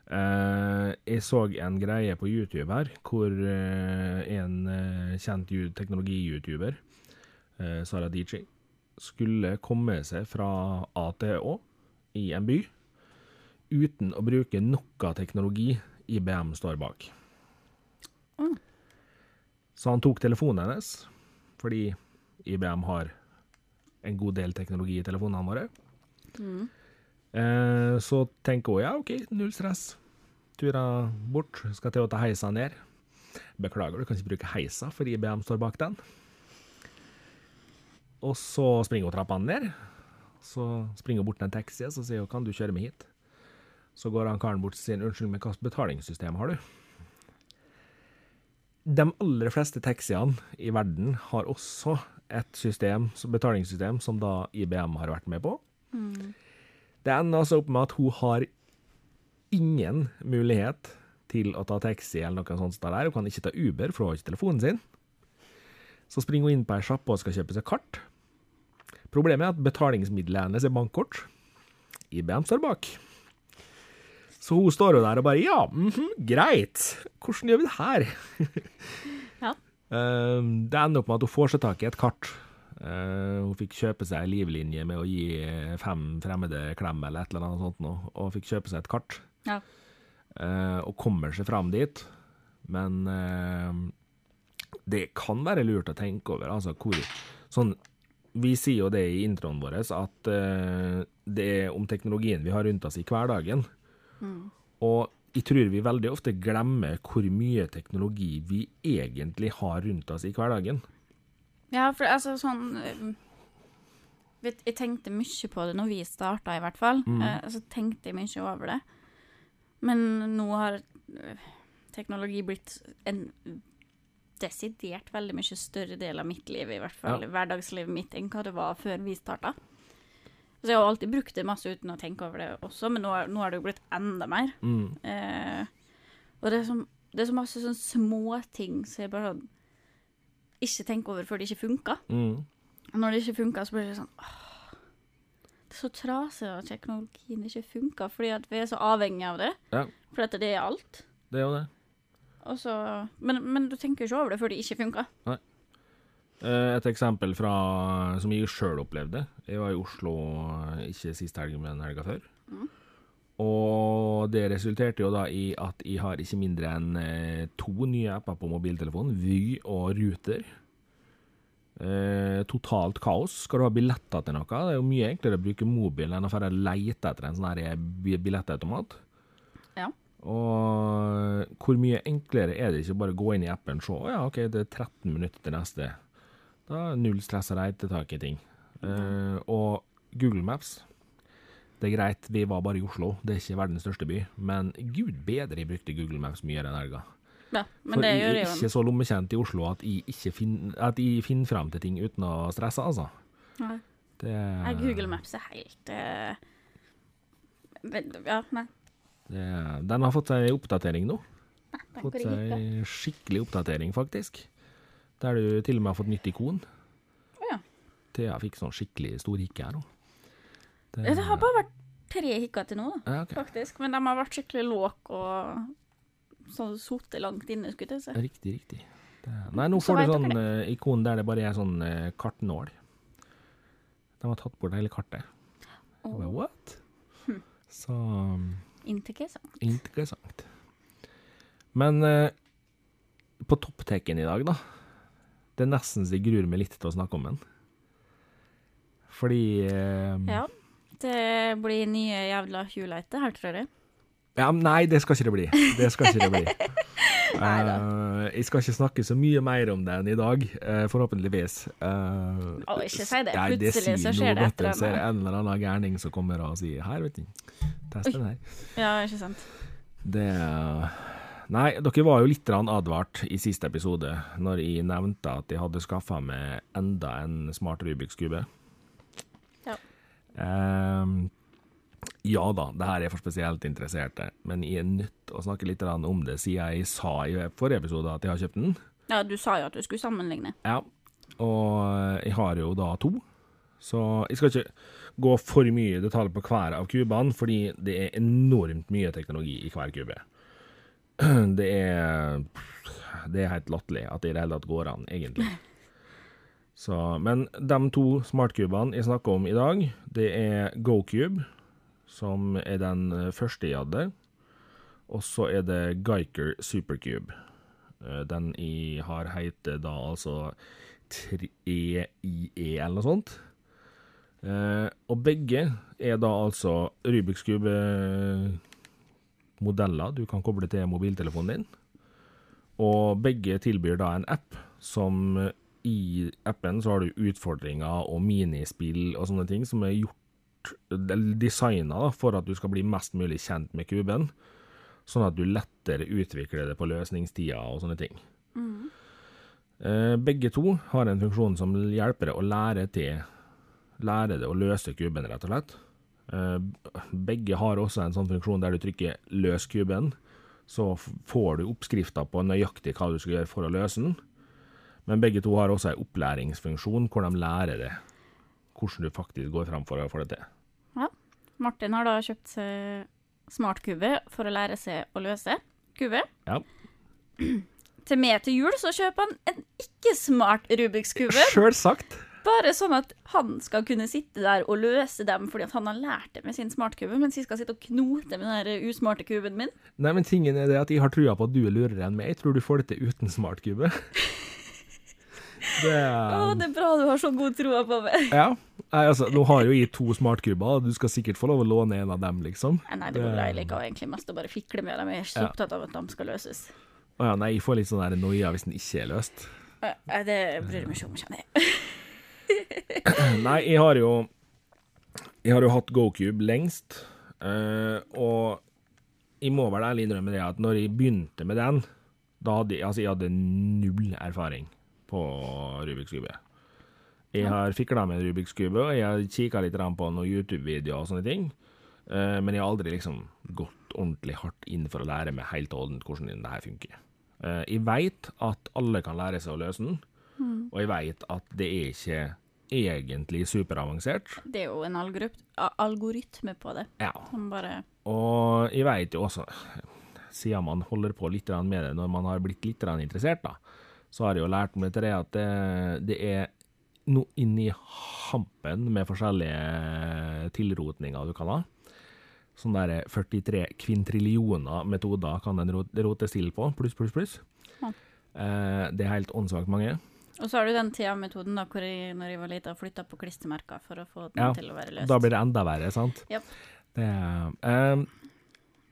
Eh, jeg så en greie på YouTube her, hvor uh, en uh, kjent teknologi-youtuber, uh, Sara DJ, skulle komme seg fra A til Å i en by, uten å bruke noe teknologi IBM står bak. Mm. Så han tok telefonen hennes, fordi IBM har en god del teknologi i telefonene våre. Mm. Eh, så tenker hun ja, OK, null stress. Turer bort, skal til å ta heisa ned. Beklager, du kan ikke bruke heisa, for IBM står bak den. Og så springer hun trappene ned. Så springer hun bort til en taxi og sier hun, kan du kjøre meg hit. Så går han karen bort og sier unnskyld, men hvilket betalingssystem har du? De aller fleste taxiene i verden har også et system, betalingssystem som da IBM har vært med på. Det ender altså opp med at hun har ingen mulighet til å ta taxi eller noe sånt der. Hun kan ikke ta Uber, for hun har ikke telefonen sin. Så springer hun inn på ei sjappe og skal kjøpe seg kart. Problemet er at betalingsmiddelet hennes er bankkort. IBM står bak. Så hun står jo der og bare Ja, mhm, greit. Hvordan gjør vi det her? Ja. [laughs] Eh, det ender opp med at hun får seg tak i et kart. Eh, hun fikk kjøpe seg ei livlinje med å gi fem fremmede klem eller et eller annet sånt noe, og fikk kjøpe seg et kart. Ja. Uh, og kommer seg fram dit. Men uh, det kan være lurt å tenke over, altså hvor Sånn Vi sier jo det i introen vår, at eh, det er om teknologien vi har rundt oss i hverdagen. Og jeg tror vi veldig ofte glemmer hvor mye teknologi vi egentlig har rundt oss i hverdagen. Ja, for altså sånn eh, Jeg tenkte mye på det når vi starta, i hvert fall. Eh, så tenkte jeg mye over det. Men nå har eh, teknologi blitt en desidert veldig mye større del av mitt liv, i hvert fall Ja. hverdagslivet mitt, enn hva det var før vi starta. Så jeg har alltid brukt det masse uten å tenke over det også, men nå, nå har det jo blitt enda mer. Mm. Eh, og det er, så, det er så masse sånne småting som jeg bare sånn ikke tenker over før det ikke funker. Mm. Og når det ikke funker, så blir det sånn åh, Det er så trasig at teknologien ikke funker, fordi at vi er så avhengige av det. Ja, For at det er alt. det er jo det. Og så, men, men du tenker jo ikke over det før det ikke funker. Nei. Et eksempel fra, som jeg sjøl opplevde. Jeg var i Oslo eh, ikke sist helg, men helga før. Og det resulterte jo da i at jeg har ikke mindre enn eh, to nye apper på mobiltelefonen, Vy og Ruter. Eh, totalt kaos. Skal du ha billetter til noe? Det er jo mye enklere å bruke mobilen enn å dra lete etter en sånn bi- billettautomat. Ja. Og hvor mye enklere er det ikke bare å gå inn i appen og se «Å ja, OK, det er 13 minutter til neste. Da null stress og reitetak i ting. Eh, og Google Maps Det er greit, vi var bare i Oslo, det er ikke verdens største by, men gud bedre jeg brukte Google Maps mye den helga. Ja, men For det jeg gjør er det jo ikke så lommekjent i Oslo at jeg, ikke finner, at jeg finner frem til ting uten å stresse, altså. Nei. Det, Nei, Google Maps er helt uh... Ja, nei. det, den har fått seg oppdatering nå. Den Fått seg skikkelig oppdatering, faktisk. Der du til og med har fått nytt ikon. Oh, ja. Thea fikk sånn skikkelig stor hikke her nå. Ja, Det har bare vært tre hikker til nå, da, Ja, okay. faktisk. Men de har vært skikkelig låke og sånn sittet langt inne, skulle jeg si. Riktig, riktig. Det, nei, nå Så får du sånn eh, ikon der det bare er sånn uh, kartnål. De har tatt bort hele kartet. Oh. bare, what? Hm. Så um, interessant. interessant. Men uh, på toppteken i dag, da. Det er nesten så jeg gruer meg litt til å snakke om den. Fordi Ja. Det blir nye jævla Huleite her, tror jeg. Ja, nei, det skal ikke det bli. Det skal ikke det bli. [laughs] Eh, jeg skal ikke snakke så mye mer om det enn i dag, uh, forhåpentligvis. Uh, oh, ikke si det. Plutselig så skjer det et eller Så er det annet. en eller annen gærning som kommer og sier 'her, vet du, test den her'. Ja, ikke sant. Det Nei, dere var jo litt advart i siste episode når jeg nevnte at jeg hadde skaffa meg enda en smart Rubiks kube. Ja. Ehm, ja da, det her er for spesielt interesserte, men jeg er nødt til å snakke litt om det, siden jeg sa i forrige episode at jeg har kjøpt den. Ja, du sa jo at du skulle sammenligne. Ja, og jeg har jo da to, så jeg skal ikke gå for mye i detalj på hver av kubene, fordi det er enormt mye teknologi i hver kube. [clears throat] Det er Det er helt latterlig at det i det hele tatt går an, egentlig. Så, men de to smartkubene jeg snakker om i dag, det er GoCube, som er den første jeg hadde, og så er det Geiker Supercube. Eh, Den jeg har heter da altså 3IE eller noe sånt. Eh, og begge er da altså Rubiks kube-modeller du kan koble til mobiltelefonen din. Og begge tilbyr da en app som eh, i appen så har du utfordringer og minispill og sånne ting som er gjort designa for at du skal bli mest mulig kjent med kuben, sånn at du lettere utvikler det på løsningstida og sånne ting. Mm. Begge to har en funksjon som hjelper deg å lære til lære det å løse kuben, rett og slett. Eh, Begge har også en sånn funksjon der du trykker 'løs kuben', så får du oppskrifta på nøyaktig hva du skal gjøre for å løse den. Men begge to har også en opplæringsfunksjon hvor de lærer det. hvordan du faktisk går fram for å få det til. Ja. Martin har da kjøpt seg smartkube for å lære seg å løse kube. Ja. [clears throat] Til meg til jul så kjøper han en ikke-smart Rubiks kube. [laughs] Sjølsagt. Bare sånn at han skal kunne sitte der og løse dem fordi han har lært det med sin smartkube, mens jeg skal sitte og knote med den usmarte kuben min. Nei, men tingen er det at jeg har trua på at du er lurere enn meg. Jeg tror du får det til uten smartkube. [laughs] Det Å, det er bra du har så god tro på meg. Ja. Nei, altså, nå har jo jeg to smartkuber, og du skal sikkert få lov å låne en av dem, liksom. Nei, det går bra. Jeg liker egentlig mest å bare fikle med dem. Jeg er ikke så Ja. opptatt av at de skal løses. Å ja, nei, jeg får litt sånn noia hvis den ikke er løst. Eh, Det bryr jeg meg ikke om, kjenner jeg. [laughs] Nei, jeg har jo Jeg har jo hatt GoCube lengst, eh, og jeg må vel ærlig innrømme det at når jeg begynte med den, da hadde jeg, altså jeg hadde null erfaring på Rubiks kube. Jeg har fikla med Rubiks kube, og jeg har kikka litt på noen YouTube-videoer og sånne ting, eh, men jeg har aldri liksom gått ordentlig hardt inn for å lære meg helt og holdent hvordan det her funker. Eh, jeg veit at alle kan lære seg å løse den, og jeg veit at det er ikke egentlig superavansert. Det er jo en algoritme på det. Ja. Som bare Og jeg veit jo også, siden man holder på litt med det når man har blitt litt interessert, da, så har jeg jo lært meg til det at det, det er noe inni hampen med forskjellige tilrotninger du kan ha. Sånn der 43 kvintrillioner metoder kan den rot- rotes til på, pluss, pluss, pluss. Ja. Eh, det er helt åndssvakt mange. Og så har du den TIA-metoden da, hvor jeg, når jeg var lita, flytta på klistremerker for å få den Ja, til å være løst. Da blir det enda verre, sant? Yep. Det, eh,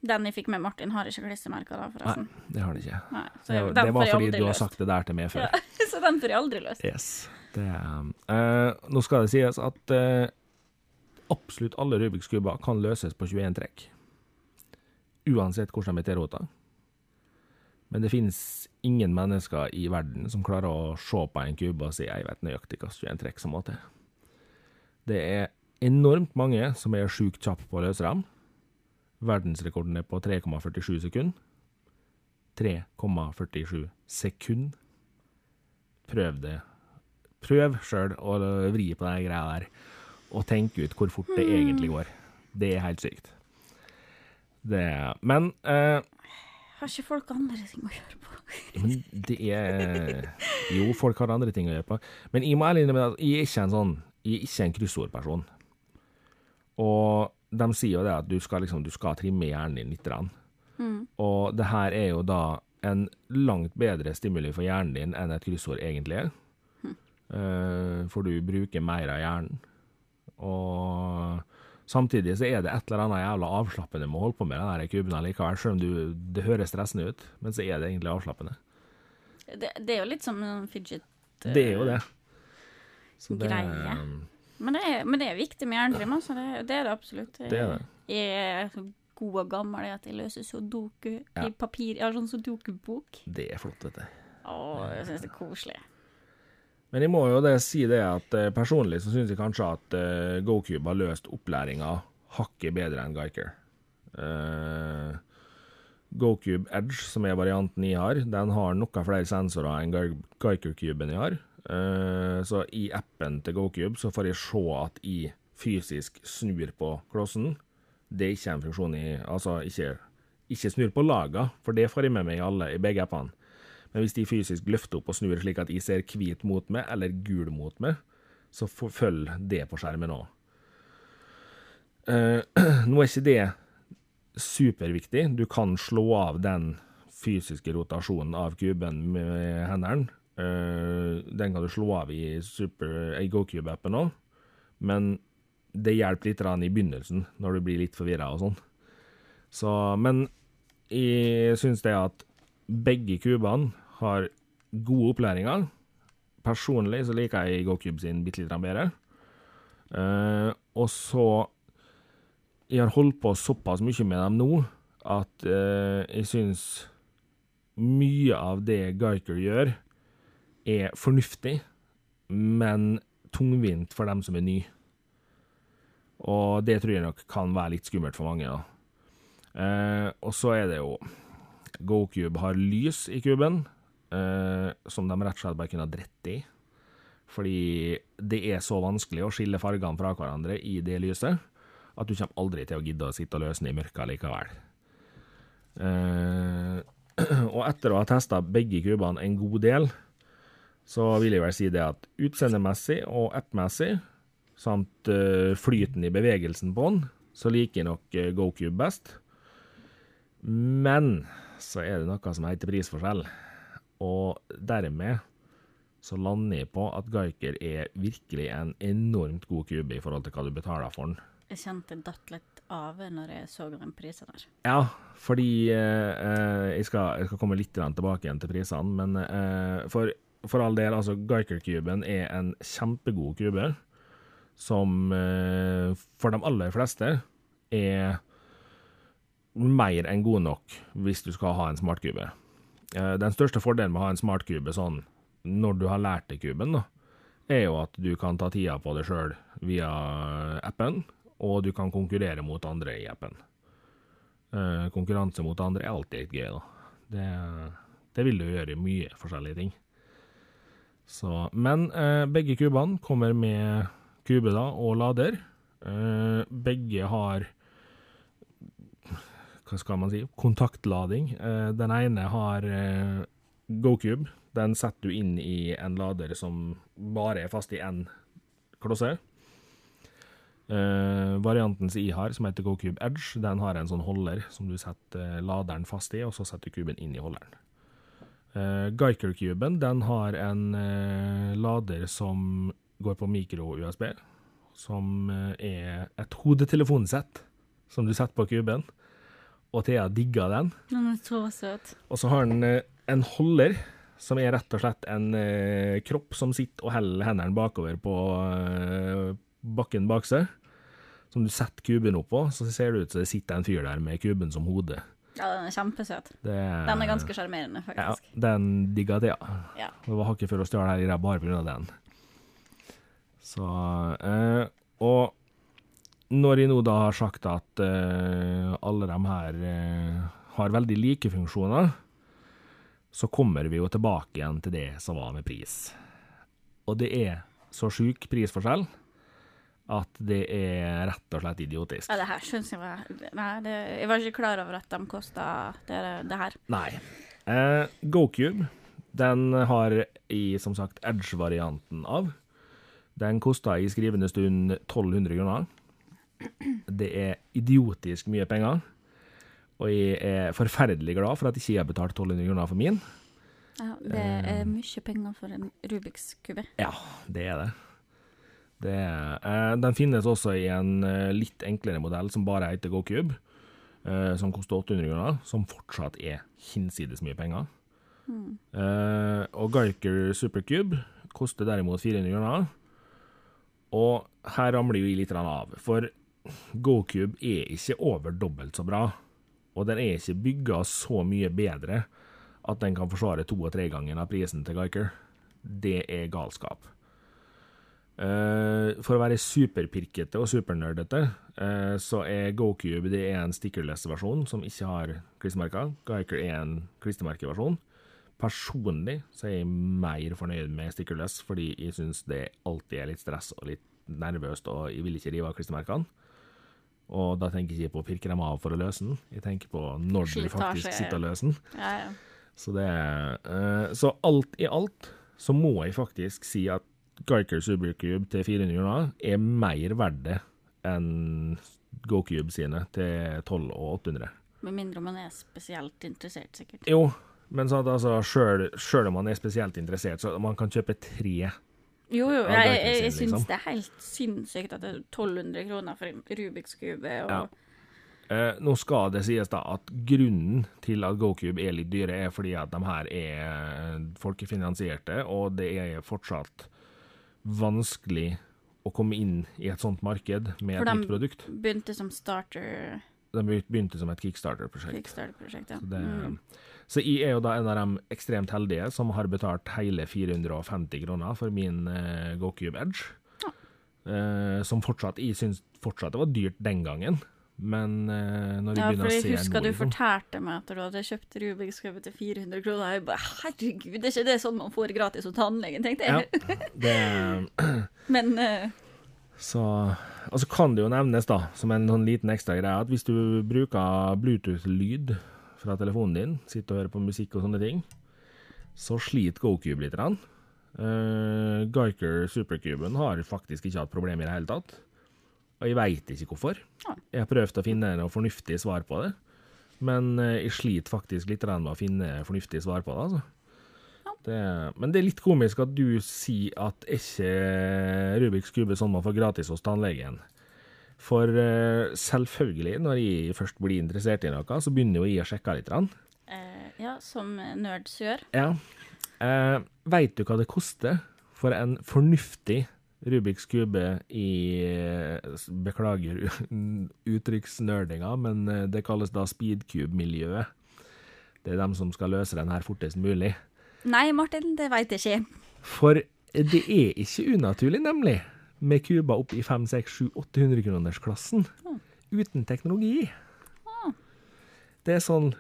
Den jeg fikk med Martin, har ikke klistremerker da, forresten. Nei, det har det ikke. Nei. Så Det, det var fordi du har sagt det der til meg før. Ja, [laughs] så den får jeg aldri løst. Yes. Det, uh, nå skal det sies at uh, absolutt alle Rubiks kuber kan løses på 21 trekk. Uansett hvordan de er tilrota. Men det finnes ingen mennesker i verden som klarer å se på en kube og si jeg vet nøyaktig hva 21 trekk som må til. Det er enormt mange som er sjukt kjappe på å løse dem. Verdensrekorden er på 3,47 sekunder. 3,47 sekunder. Prøv det. Prøv sjøl å vri på den greia der, og tenk ut hvor fort det egentlig går. Det er helt sykt. Det Men eh, Har ikke folk andre ting å gjøre på? men det er Jo, folk har andre ting å gjøre på. Men jeg må ærlig innrømme at jeg er ikke en sånn Jeg er ikke en kryssordperson. Og de sier jo det at du skal liksom Du skal trimme hjernen din litt. Mm. Og det her er jo da en langt bedre stimuli for hjernen din enn et kryssord egentlig er. Eh, for du bruker mer av hjernen. Og samtidig så er det et eller annet jævla avslappende med å holde på med den kuben likevel, selv om du, det høres stressende ut, men så er det egentlig avslappende. Det, det er jo litt som en fidget uh, Det er jo det. Så det Greie. Men det, er, men det er viktig med jerntrim, altså. Det, det er det absolutt. Det er det. Jeg er god og gammel i at jeg løser sudoku Ja. i papir. Jeg har sånn sudoku-bok. Det er flott, vet du. Å, jeg syns det er koselig. Men jeg må jo det si det at eh, personlig så syns jeg kanskje at uh, GoCube har løst opplæringa hakket bedre enn Geiker. Uh, GoCube Edge, som er varianten jeg har, den har noe flere sensorer enn Geiker-kuben jeg har. Eh, så i appen til GoCube så får jeg se at jeg fysisk snur på klossen. Det er ikke en funksjon i Altså, ikke, ikke snur på laga, for det får jeg med meg i alle, i begge appene. Men hvis de fysisk løfter opp og snur slik at jeg ser hvit mot meg, eller gul mot meg, så følg det på skjermen òg. [clears throat] nå er ikke det superviktig. Du kan slå av den fysiske rotasjonen av kuben med hendene. Eh, den kan du slå av i, super, GoCube-appen òg, men det hjelper litt i begynnelsen, når du blir litt forvirra og sånn. Så, men jeg syns det at begge kubene har gode opplæringer. Personlig så liker jeg GoCube sin bitte litt bedre. Uh, og så Jeg har holdt på såpass mye med dem nå at uh, jeg syns mye av det Geiker gjør, er fornuftig, men tungvint for dem som er ny. Og det tror jeg nok kan være litt skummelt for mange. Eh, og så er det jo GoCube har lys i kuben, eh, som de rett og slett bare kunne ha dritt i. Fordi det er så vanskelig å skille fargene fra hverandre i det lyset at du kommer aldri til å gidde å sitte og løse den i mørket likevel. Eh, [clears throat] og etter å ha testa begge kubene en god del, så vil jeg vel si det at utseendemessig og appmessig, samt uh, flyten i bevegelsen på den, så liker jeg nok uh, GoCube best. Men så er det noe som heter prisforskjell, og dermed så lander jeg på at Geiker er virkelig en enormt god kube i forhold til hva du betaler for den. Jeg kjente datt litt av når jeg så den prisen der. Ja, fordi eh, jeg, skal, jeg, skal, komme litt tilbake igjen til prisene, men eh, for for all del, altså Geiker-kuben er en kjempegod kube som eh, for de aller fleste er mer enn god nok hvis du skal ha en smartkube. Eh, den største fordelen med å ha en smartkube sånn når du har lært deg kuben, da, er jo at du kan ta tida på det sjøl via appen, og du kan konkurrere mot andre i appen. Eh, konkurranse mot andre er alltid litt gøy, da. Det, det vil du gjøre i mye forskjellige ting. Så, men eh, begge kubene kommer med kube da, og lader. Eh, begge har hva skal man si kontaktlading. Eh, den ene har eh, GoCube. Den setter du inn i en lader som bare er fast i én klosse. Eh, varianten som jeg har, som heter GoCube Edge, den har en sånn holder som du setter eh, laderen fast i, og så setter du kuben inn i holderen. Uh, Geiker-kuben den har en uh, lader som går på mikro-USB, som uh, er et hodetelefonsett som du setter på kuben. Og Thea digger den. Den er så søt. Og så har den en holder, som er rett og slett en kropp som sitter og holder hendene bakover på bakken bak seg. Som du setter kuben opp på, så ser det ut som det sitter en fyr der med kuben som hode. Ja, den er kjempesøt. Det, den er ganske sjarmerende, faktisk. Ja, den digga det, ja. Det var hakket før å stjele her i ræva bare pga. den. Så eh, Og når jeg nå da har sagt at eh, alle de her eh, har veldig like funksjoner, så kommer vi jo tilbake igjen til det som var med pris. Og det er så sjuk prisforskjell at det er rett og slett idiotisk. Ja, det her syns jeg var Nei, det, jeg var ikke klar over at de kosta det, det, her. Nei. Eh, GoCube, den har i, som sagt, Edge-varianten av. Den kosta i skrivende stund 1200 kroner. Det er idiotisk mye penger. Og jeg er forferdelig glad for at jeg ikke har betalt 1200 kroner for min. Ja, Det er eh. mye penger for en Rubiks kube. Ja, det er det. Det, eh, den finnes også i en eh, litt enklere modell som bare heter GoCube, eh, som koster 800 kroner, som fortsatt er hinsides mye penger. Mm. Eh, og Geiker Supercube koster derimot 400 kroner. Og her ramler jo i litt av, for GoCube er ikke over dobbelt så bra. Og den er ikke bygga så mye bedre at den kan forsvare to- og tregangen av prisen til Geiker. Det er galskap. Uh, for å være superpirkete og supernerdete, uh, så er GoCube det er en stickerless-versjon som ikke har klistremerker. Geiker er en klistremerkeversjon. Personlig så er jeg mer fornøyd med stickerless, fordi jeg syns det alltid er litt stress og litt nervøst, og jeg vil ikke rive av klistremerkene. Og da tenker jeg ikke på å pirke dem av for å løse den, jeg tenker på når du faktisk sitter og løser den. Ja, ja. Så, det, uh, så alt i alt så må jeg faktisk si at Geiker Supercube til 400 kroner er mer verdt det enn GoCube sine til 12 og 800. Med mindre man er spesielt interessert, sikkert. Jo, men sånn at altså, sjøl om man er spesielt interessert, så man kan kjøpe tre. Jo, jo, jeg, jeg, jeg, jeg synd, liksom. syns det er helt sinnssykt at det er 1200 kroner for en Rubiks kube. Og, Ja. Eh, nå skal det sies da at grunnen til at GoCube er litt dyre, er fordi at de her er folkefinansierte, og det er fortsatt vanskelig å komme inn i et sånt marked med For et nytt produkt. For de Begynte som starter De begynte som et kickstarter-prosjekt. Kickstarter-prosjekt. Ja. Så, det, Mm. så jeg er jo da en av de ekstremt heldige som har betalt hele 450 kroner for min uh, GoCube Edge. Eh, som fortsatt Jeg syns fortsatt det var dyrt den gangen, men eh, når jeg Ja, begynner for å jeg se husker nå, du liksom, fortalte meg at du hadde kjøpt Rubiks kube til 400 kroner. Jeg bare, herregud, det er ikke det sånn man får gratis hos tannlegen, tenkte ja, det, [laughs] Men eh, så, og så kan det jo nevnes, da, som en sånn liten ekstra greie, at hvis du bruker Bluetooth-lyd fra telefonen din, sitter og hører på musikk og sånne ting, så sliter GoCube litt. Uh, Geiker Supercuben har faktisk ikke hatt problemer i det hele tatt. Og jeg veit ikke hvorfor. Ja. Jeg har prøvd å finne noe fornuftig svar på det, men eh, jeg sliter faktisk litt med å finne fornuftig svar på det. altså. Det, men det er litt komisk at du sier at ikke Rubiks kube sånn man får gratis hos tannlegen. For eh, selvfølgelig, når jeg først blir interessert i noe, så begynner jo jeg å sjekke litt. eh, ja, som nerds gjør. Ja. Eh, Veit du hva det koster for en fornuftig Rubiks kube i eh, Beklager [laughs] uttrykksnerdinga, men eh, det kalles da speedcube-miljøet. Det er dem som skal løse den her fortest mulig. Nei, Martin, det veit jeg ikke. For det er ikke unaturlig, nemlig, med kuber opp i 500-800-kronersklassen. Uten teknologi. Det er sånn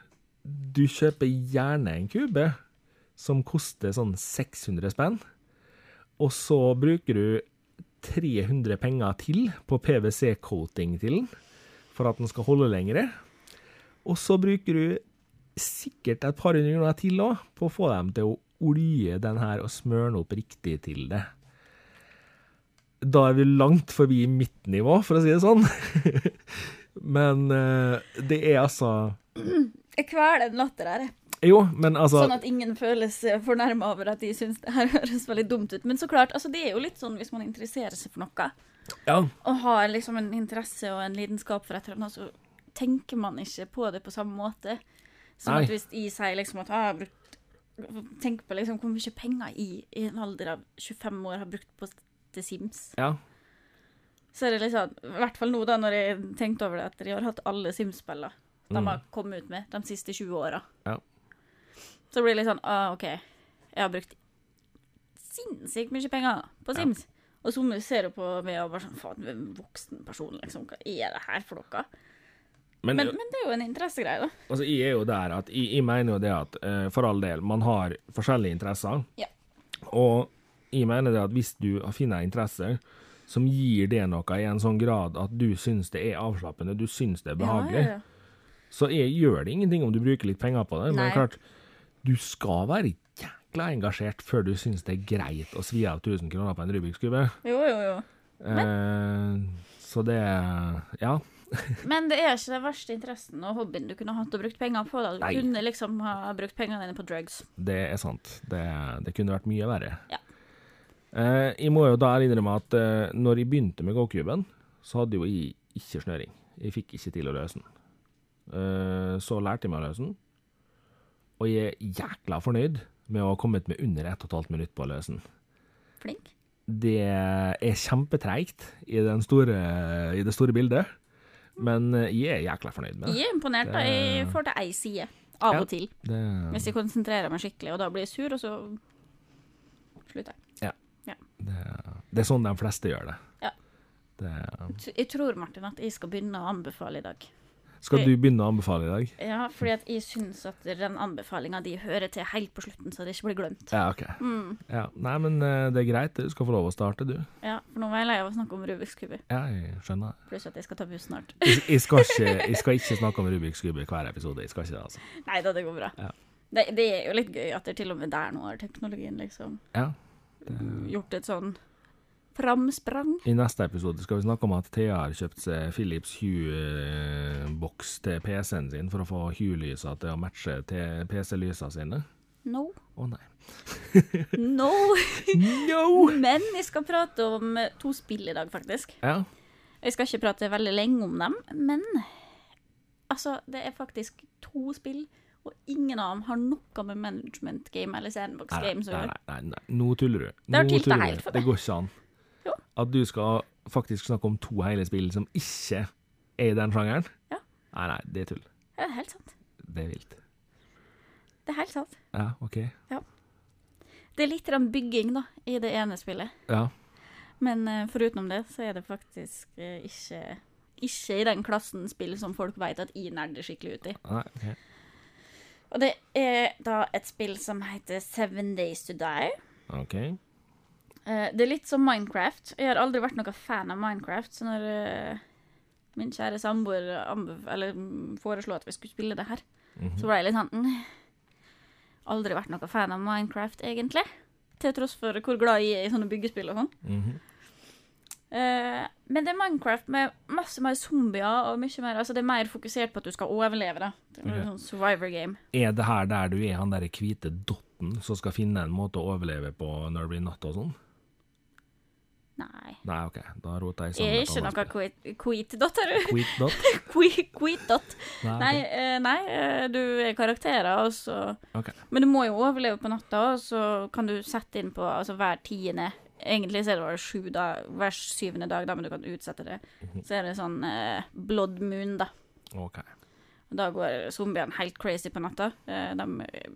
Du kjøper gjerne en kube som koster sånn 600 spenn, og så bruker du 300 penger til på PwC-coating til den, for at den skal holde lengre. Og så bruker du sikkert et par hundre kroner til òg på å få dem til å olje den her og smøre den opp riktig til det. Da er vi langt forbi mitt nivå, for å si det sånn. [laughs] Men eh, det er altså Jeg kveler en latter her, jeg. Jo, men altså Sånn at ingen føles fornærma over at de syns det her [laughs] høres veldig dumt ut. Men så klart, altså det er jo litt sånn hvis man interesserer seg for noe, Ja. og har liksom en interesse og en lidenskap for et eller annet, så tenker man ikke på det på samme måte. Som Nei. at hvis jeg sier liksom at ah, jeg har brukt Tenk på liksom hvor mye penger jeg i en alder av 25 år har brukt på til Sims. ja. Så er det liksom, i hvert fall nå da, når jeg tenkte over det, at de har hatt alle Sims-spillene de Mm. har kommet ut med de siste 20 åra. Ja. Så blir det litt sånn, ah, OK, jeg har brukt sinnssykt mye penger på Ja. Sims. Og så ser du på meg og bare sånn, faen, en voksen person, liksom, hva er det her for noe? Men, Men, men det er jo en interessegreie, da. altså, jeg er jo der at jeg, jeg mener jo det at uh, for all del, man har forskjellige interesser. Ja. Og jeg mener det at hvis du finner en interesse som gir det noe i en sånn grad at du syns det er avslappende, du syns det er behagelig, Ja, ja, ja. så jeg gjør det ingenting om du bruker litt penger på det. Nei. Men klart, du skal være jækla engasjert før du syns det er greit å svi av 1000 kroner på en Rubiks kube. Jo, jo, jo. Eh, så det Ja. [laughs] Men det er ikke den verste interessen og hobbyen du kunne hatt og brukt penger på. da. Du Nei. kunne liksom ha brukt pengene dine på drugs. Det er sant. Det, det kunne vært mye verre. Ja. Eh, jeg må jo da innrømme at eh, når jeg begynte med GoCuben, så hadde jo jeg ikke snøring. Jeg fikk ikke til å løse den. Eh, så lærte jeg meg å løse den, og jeg er jækla fornøyd med å ha kommet med under 1 12 minutt på å løse den. Flink. Det er kjempetreigt i, i det store bildet, men jeg er jækla fornøyd med det. Jeg er imponert. da. Jeg får til ei side. Av Ja. og til. det Hvis jeg konsentrerer meg skikkelig, og da blir jeg sur, og så slutter jeg. det, det er sånn de fleste gjør det. Ja. det Jeg tror, Martin, at jeg skal begynne å anbefale i dag. Skal du begynne å anbefale i dag? Ja, fordi at jeg syns at den anbefalinga de hører til helt på slutten, så det ikke blir glemt. Ja, OK. Mm. Ja. Nei, men eh, det er greit. Du skal få lov å starte, du. Ja, for nå var jeg lei av å snakke om Rubiks kube. Ja, jeg skjønner. Pluss at jeg skal ta buss snart. Jeg, jeg, skal ikke, jeg skal ikke snakke om Rubiks kube hver episode. Jeg skal ikke det, altså. Nei da, det går bra. Ja. Det, det er jo litt gøy at det til og med der nå har teknologien liksom Ja. gjort et sånn framsprang. I neste episode skal vi snakke om at Thea har kjøpt seg Philips Hue-boks til PC-en sin for å få Hue-lysa til å matche til PC-lysa sine. No. Å nei. [laughs] No. No! Men vi skal prate om to spill i dag, faktisk. Ja. Jeg skal ikke prate veldig lenge om dem, men altså, det er faktisk to spill, og ingen av dem har noe med management game eller sandbox Nei, games å gjøre. nei, nei, nei. Nå tuller du. Det Nå tuller helt du. for Det går ikke an. At du skal faktisk snakke om to hele spill som ikke er i den sjangeren? Ja. Nei, nei, det er tull. Det er helt sant. Det er vilt. Det er helt sant. Ja, OK. Ja. Det er litt bygging, da, i det ene spillet. Ja. Men uh, forutenom det, så er det faktisk uh, ikke ikke i den klassen spill som folk vet at jeg nerder skikkelig ut i. Nei, OK. Og det er da et spill som heter Seven Days To Die. OK. Eh, det er litt som Minecraft. Jeg har aldri vært noen fan av Minecraft, så når eh, min kjære samboer eller, mm, foreslo at vi skulle spille det her, Mhm. så ble jeg litt sånn mm, Aldri vært noen fan av Minecraft, egentlig. Til tross for hvor glad jeg er i sånne byggespill og sånn. Mm -hmm. uh, men det er Minecraft med masse mer zombier og mye mer Altså det er mer fokusert på at du skal overleve, da. Det er en sånn survivor game. Er det her der du er han derre hvite dotten som skal finne en måte å overleve på når det blir natt og sånn? Nei. Nei, OK. Da rota jeg Jeg er ikke noe quit- quit-dot, er du? Dott? Quit- [laughs] Quit-dot. Nei, Nei, eh, nei eh, du er karakterer, og så Ok. Men du må jo overleve på natta, og så kan du sette inn på altså hver tiende Egentlig så er det bare sju dag, hver syvende dag, da, men du kan utsette det. Mhm. Så er det sånn eh, blood moon, da. OK. Da går zombiene helt crazy på natta. Eh, de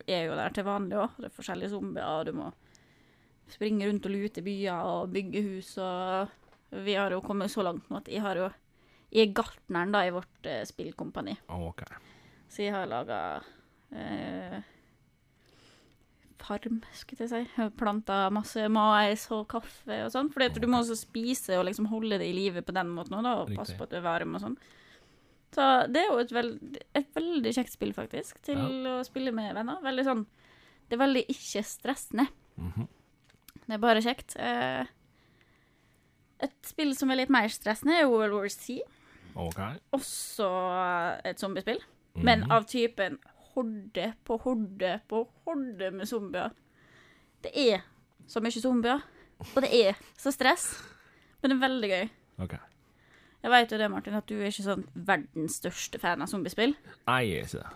er jo der til vanlig òg. Det er forskjellige zombier, og du må springe rundt og lute byer og bygge hus og Vi har jo kommet så langt nå at jeg har jo Jeg er gartneren da i vårt eh, spillkompani. Okay. Så jeg har laga eh, farm, skulle jeg si. Planta masse mais og kaffe og sånn. For du må også spise og liksom holde det i live på den måten da, og passe på at du er varm og sånn. Så det er jo et, veld, et veldig kjekt spill, faktisk, til å spille med venner. Sånn Det er veldig ikke stressende. Mhm. Det er bare kjekt. Eh, et spill som er litt mer stressende, er World War C. OK. Også et zombiespill. Men Mhm. av typen horde på horde på horde med zombier. Det er så mye zombier, og det er så stress. Men det er veldig gøy. OK. Jeg vet jo det, Martin, at du er ikke sånn verdens største fan av zombiespill. Nei, jeg er ikke det.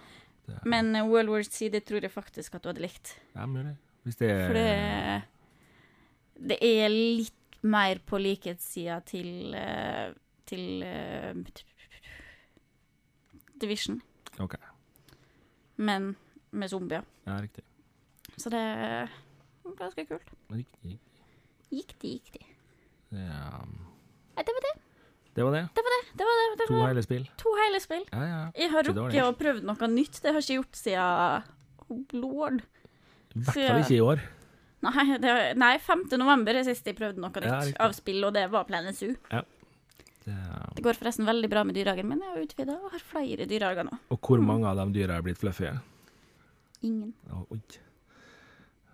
det er, Men World War C, det tror jeg faktisk at du hadde likt. Ja, mulig. Hvis det er For det, det er litt mer på likhetssida til eh, til eh, Division, OK. men med zombier. Ja, riktig. Så det er ganske kult. Riktig. Gikk det, gikk det. Ja. Nei, det var det. Det var det. Det var det. det, var det, det To var hele spill. to hele spill. Ja, ja. Jeg har rukket å prøvd noe nytt. Det har jeg ikke gjort siden oh, lord. I hvert fall ikke i år. Nei, det, nei, 5. november er sist jeg prøvde noe nytt Ja, av spill, og det var Planet Zoo. Det, Det går forresten veldig bra med dyrehagen min. Jeg har utvida og har flere dyrehager nå. og hvor mange av de dyra er blitt fluffy? Ingen. Oi.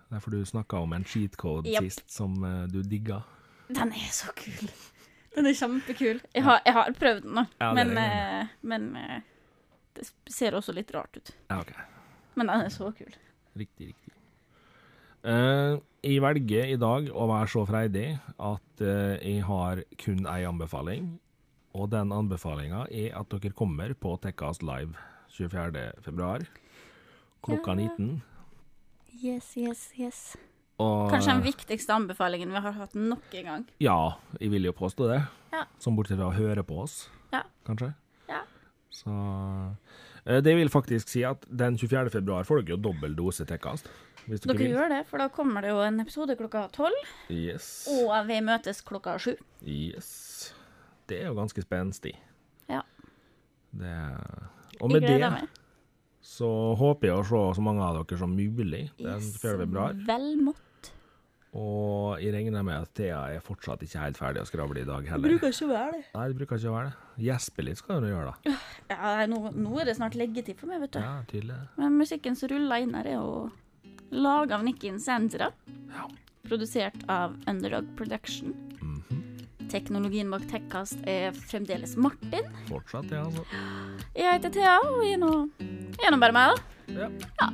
Derfor du snakka om en cheat code yep. sist som uh, du digga. Den er så kul. Den er kjempekul. Jeg har, jeg har prøvd den nå, Ja, men, uh, men uh, det ser også litt rart ut. Ja, okay. Men den er så kul. Riktig, riktig. Eh, jeg velger i dag å være så freidig at uh, jeg har kun ei anbefaling. Og den anbefalinga er at dere kommer på Tekkast Live 24. februar klokka Ja. 19. Yes, yes, yes. Og, Kanskje den viktigste anbefalingen vi har hatt nok en gang. Ja, jeg vil jo påstå det. Ja. Som bortsett fra å høre på oss, Ja. kanskje. Ja. Så Det vil faktisk si at den 24. februar får dere jo dobbel dose Tekkast. Dere, vil. gjør det, for da kommer det jo en episode klokka tolv, Yes. og vi møtes klokka sju. Yes. Det er jo ganske spenstig. Ja. Det Og med det meg. så håper jeg å se så mange av dere som mulig den 4. februar. Vel mått. Og jeg regner med at Thea er fortsatt ikke helt ferdig å skravle i dag heller. ikke å være det. Nei, det bruker ikke å være det. Gjespe litt skal du gjøre, da. Ja, nå, nå er det snart leggetid for meg, vet du. Ja, tydelig. Men musikken som ruller inn her, er jo laga av Nikki Sandra. Ja. Produsert av Underdog Production. Mhm. Teknologien bak Tekkast er fremdeles Martin. Fortsatt, ja. Altså. Jeg heter Thea, og jeg er nå, jeg er nå bare meg, da. Ja. Ja.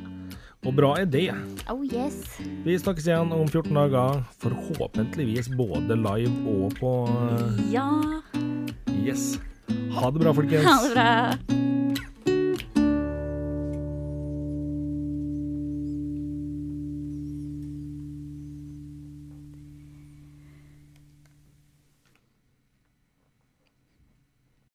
Og bra er det. Oh yes. Vi snakkes igjen om 14 dager, forhåpentligvis både live og på eh, Ja. Yes. Ha det bra, folkens. Ha det bra.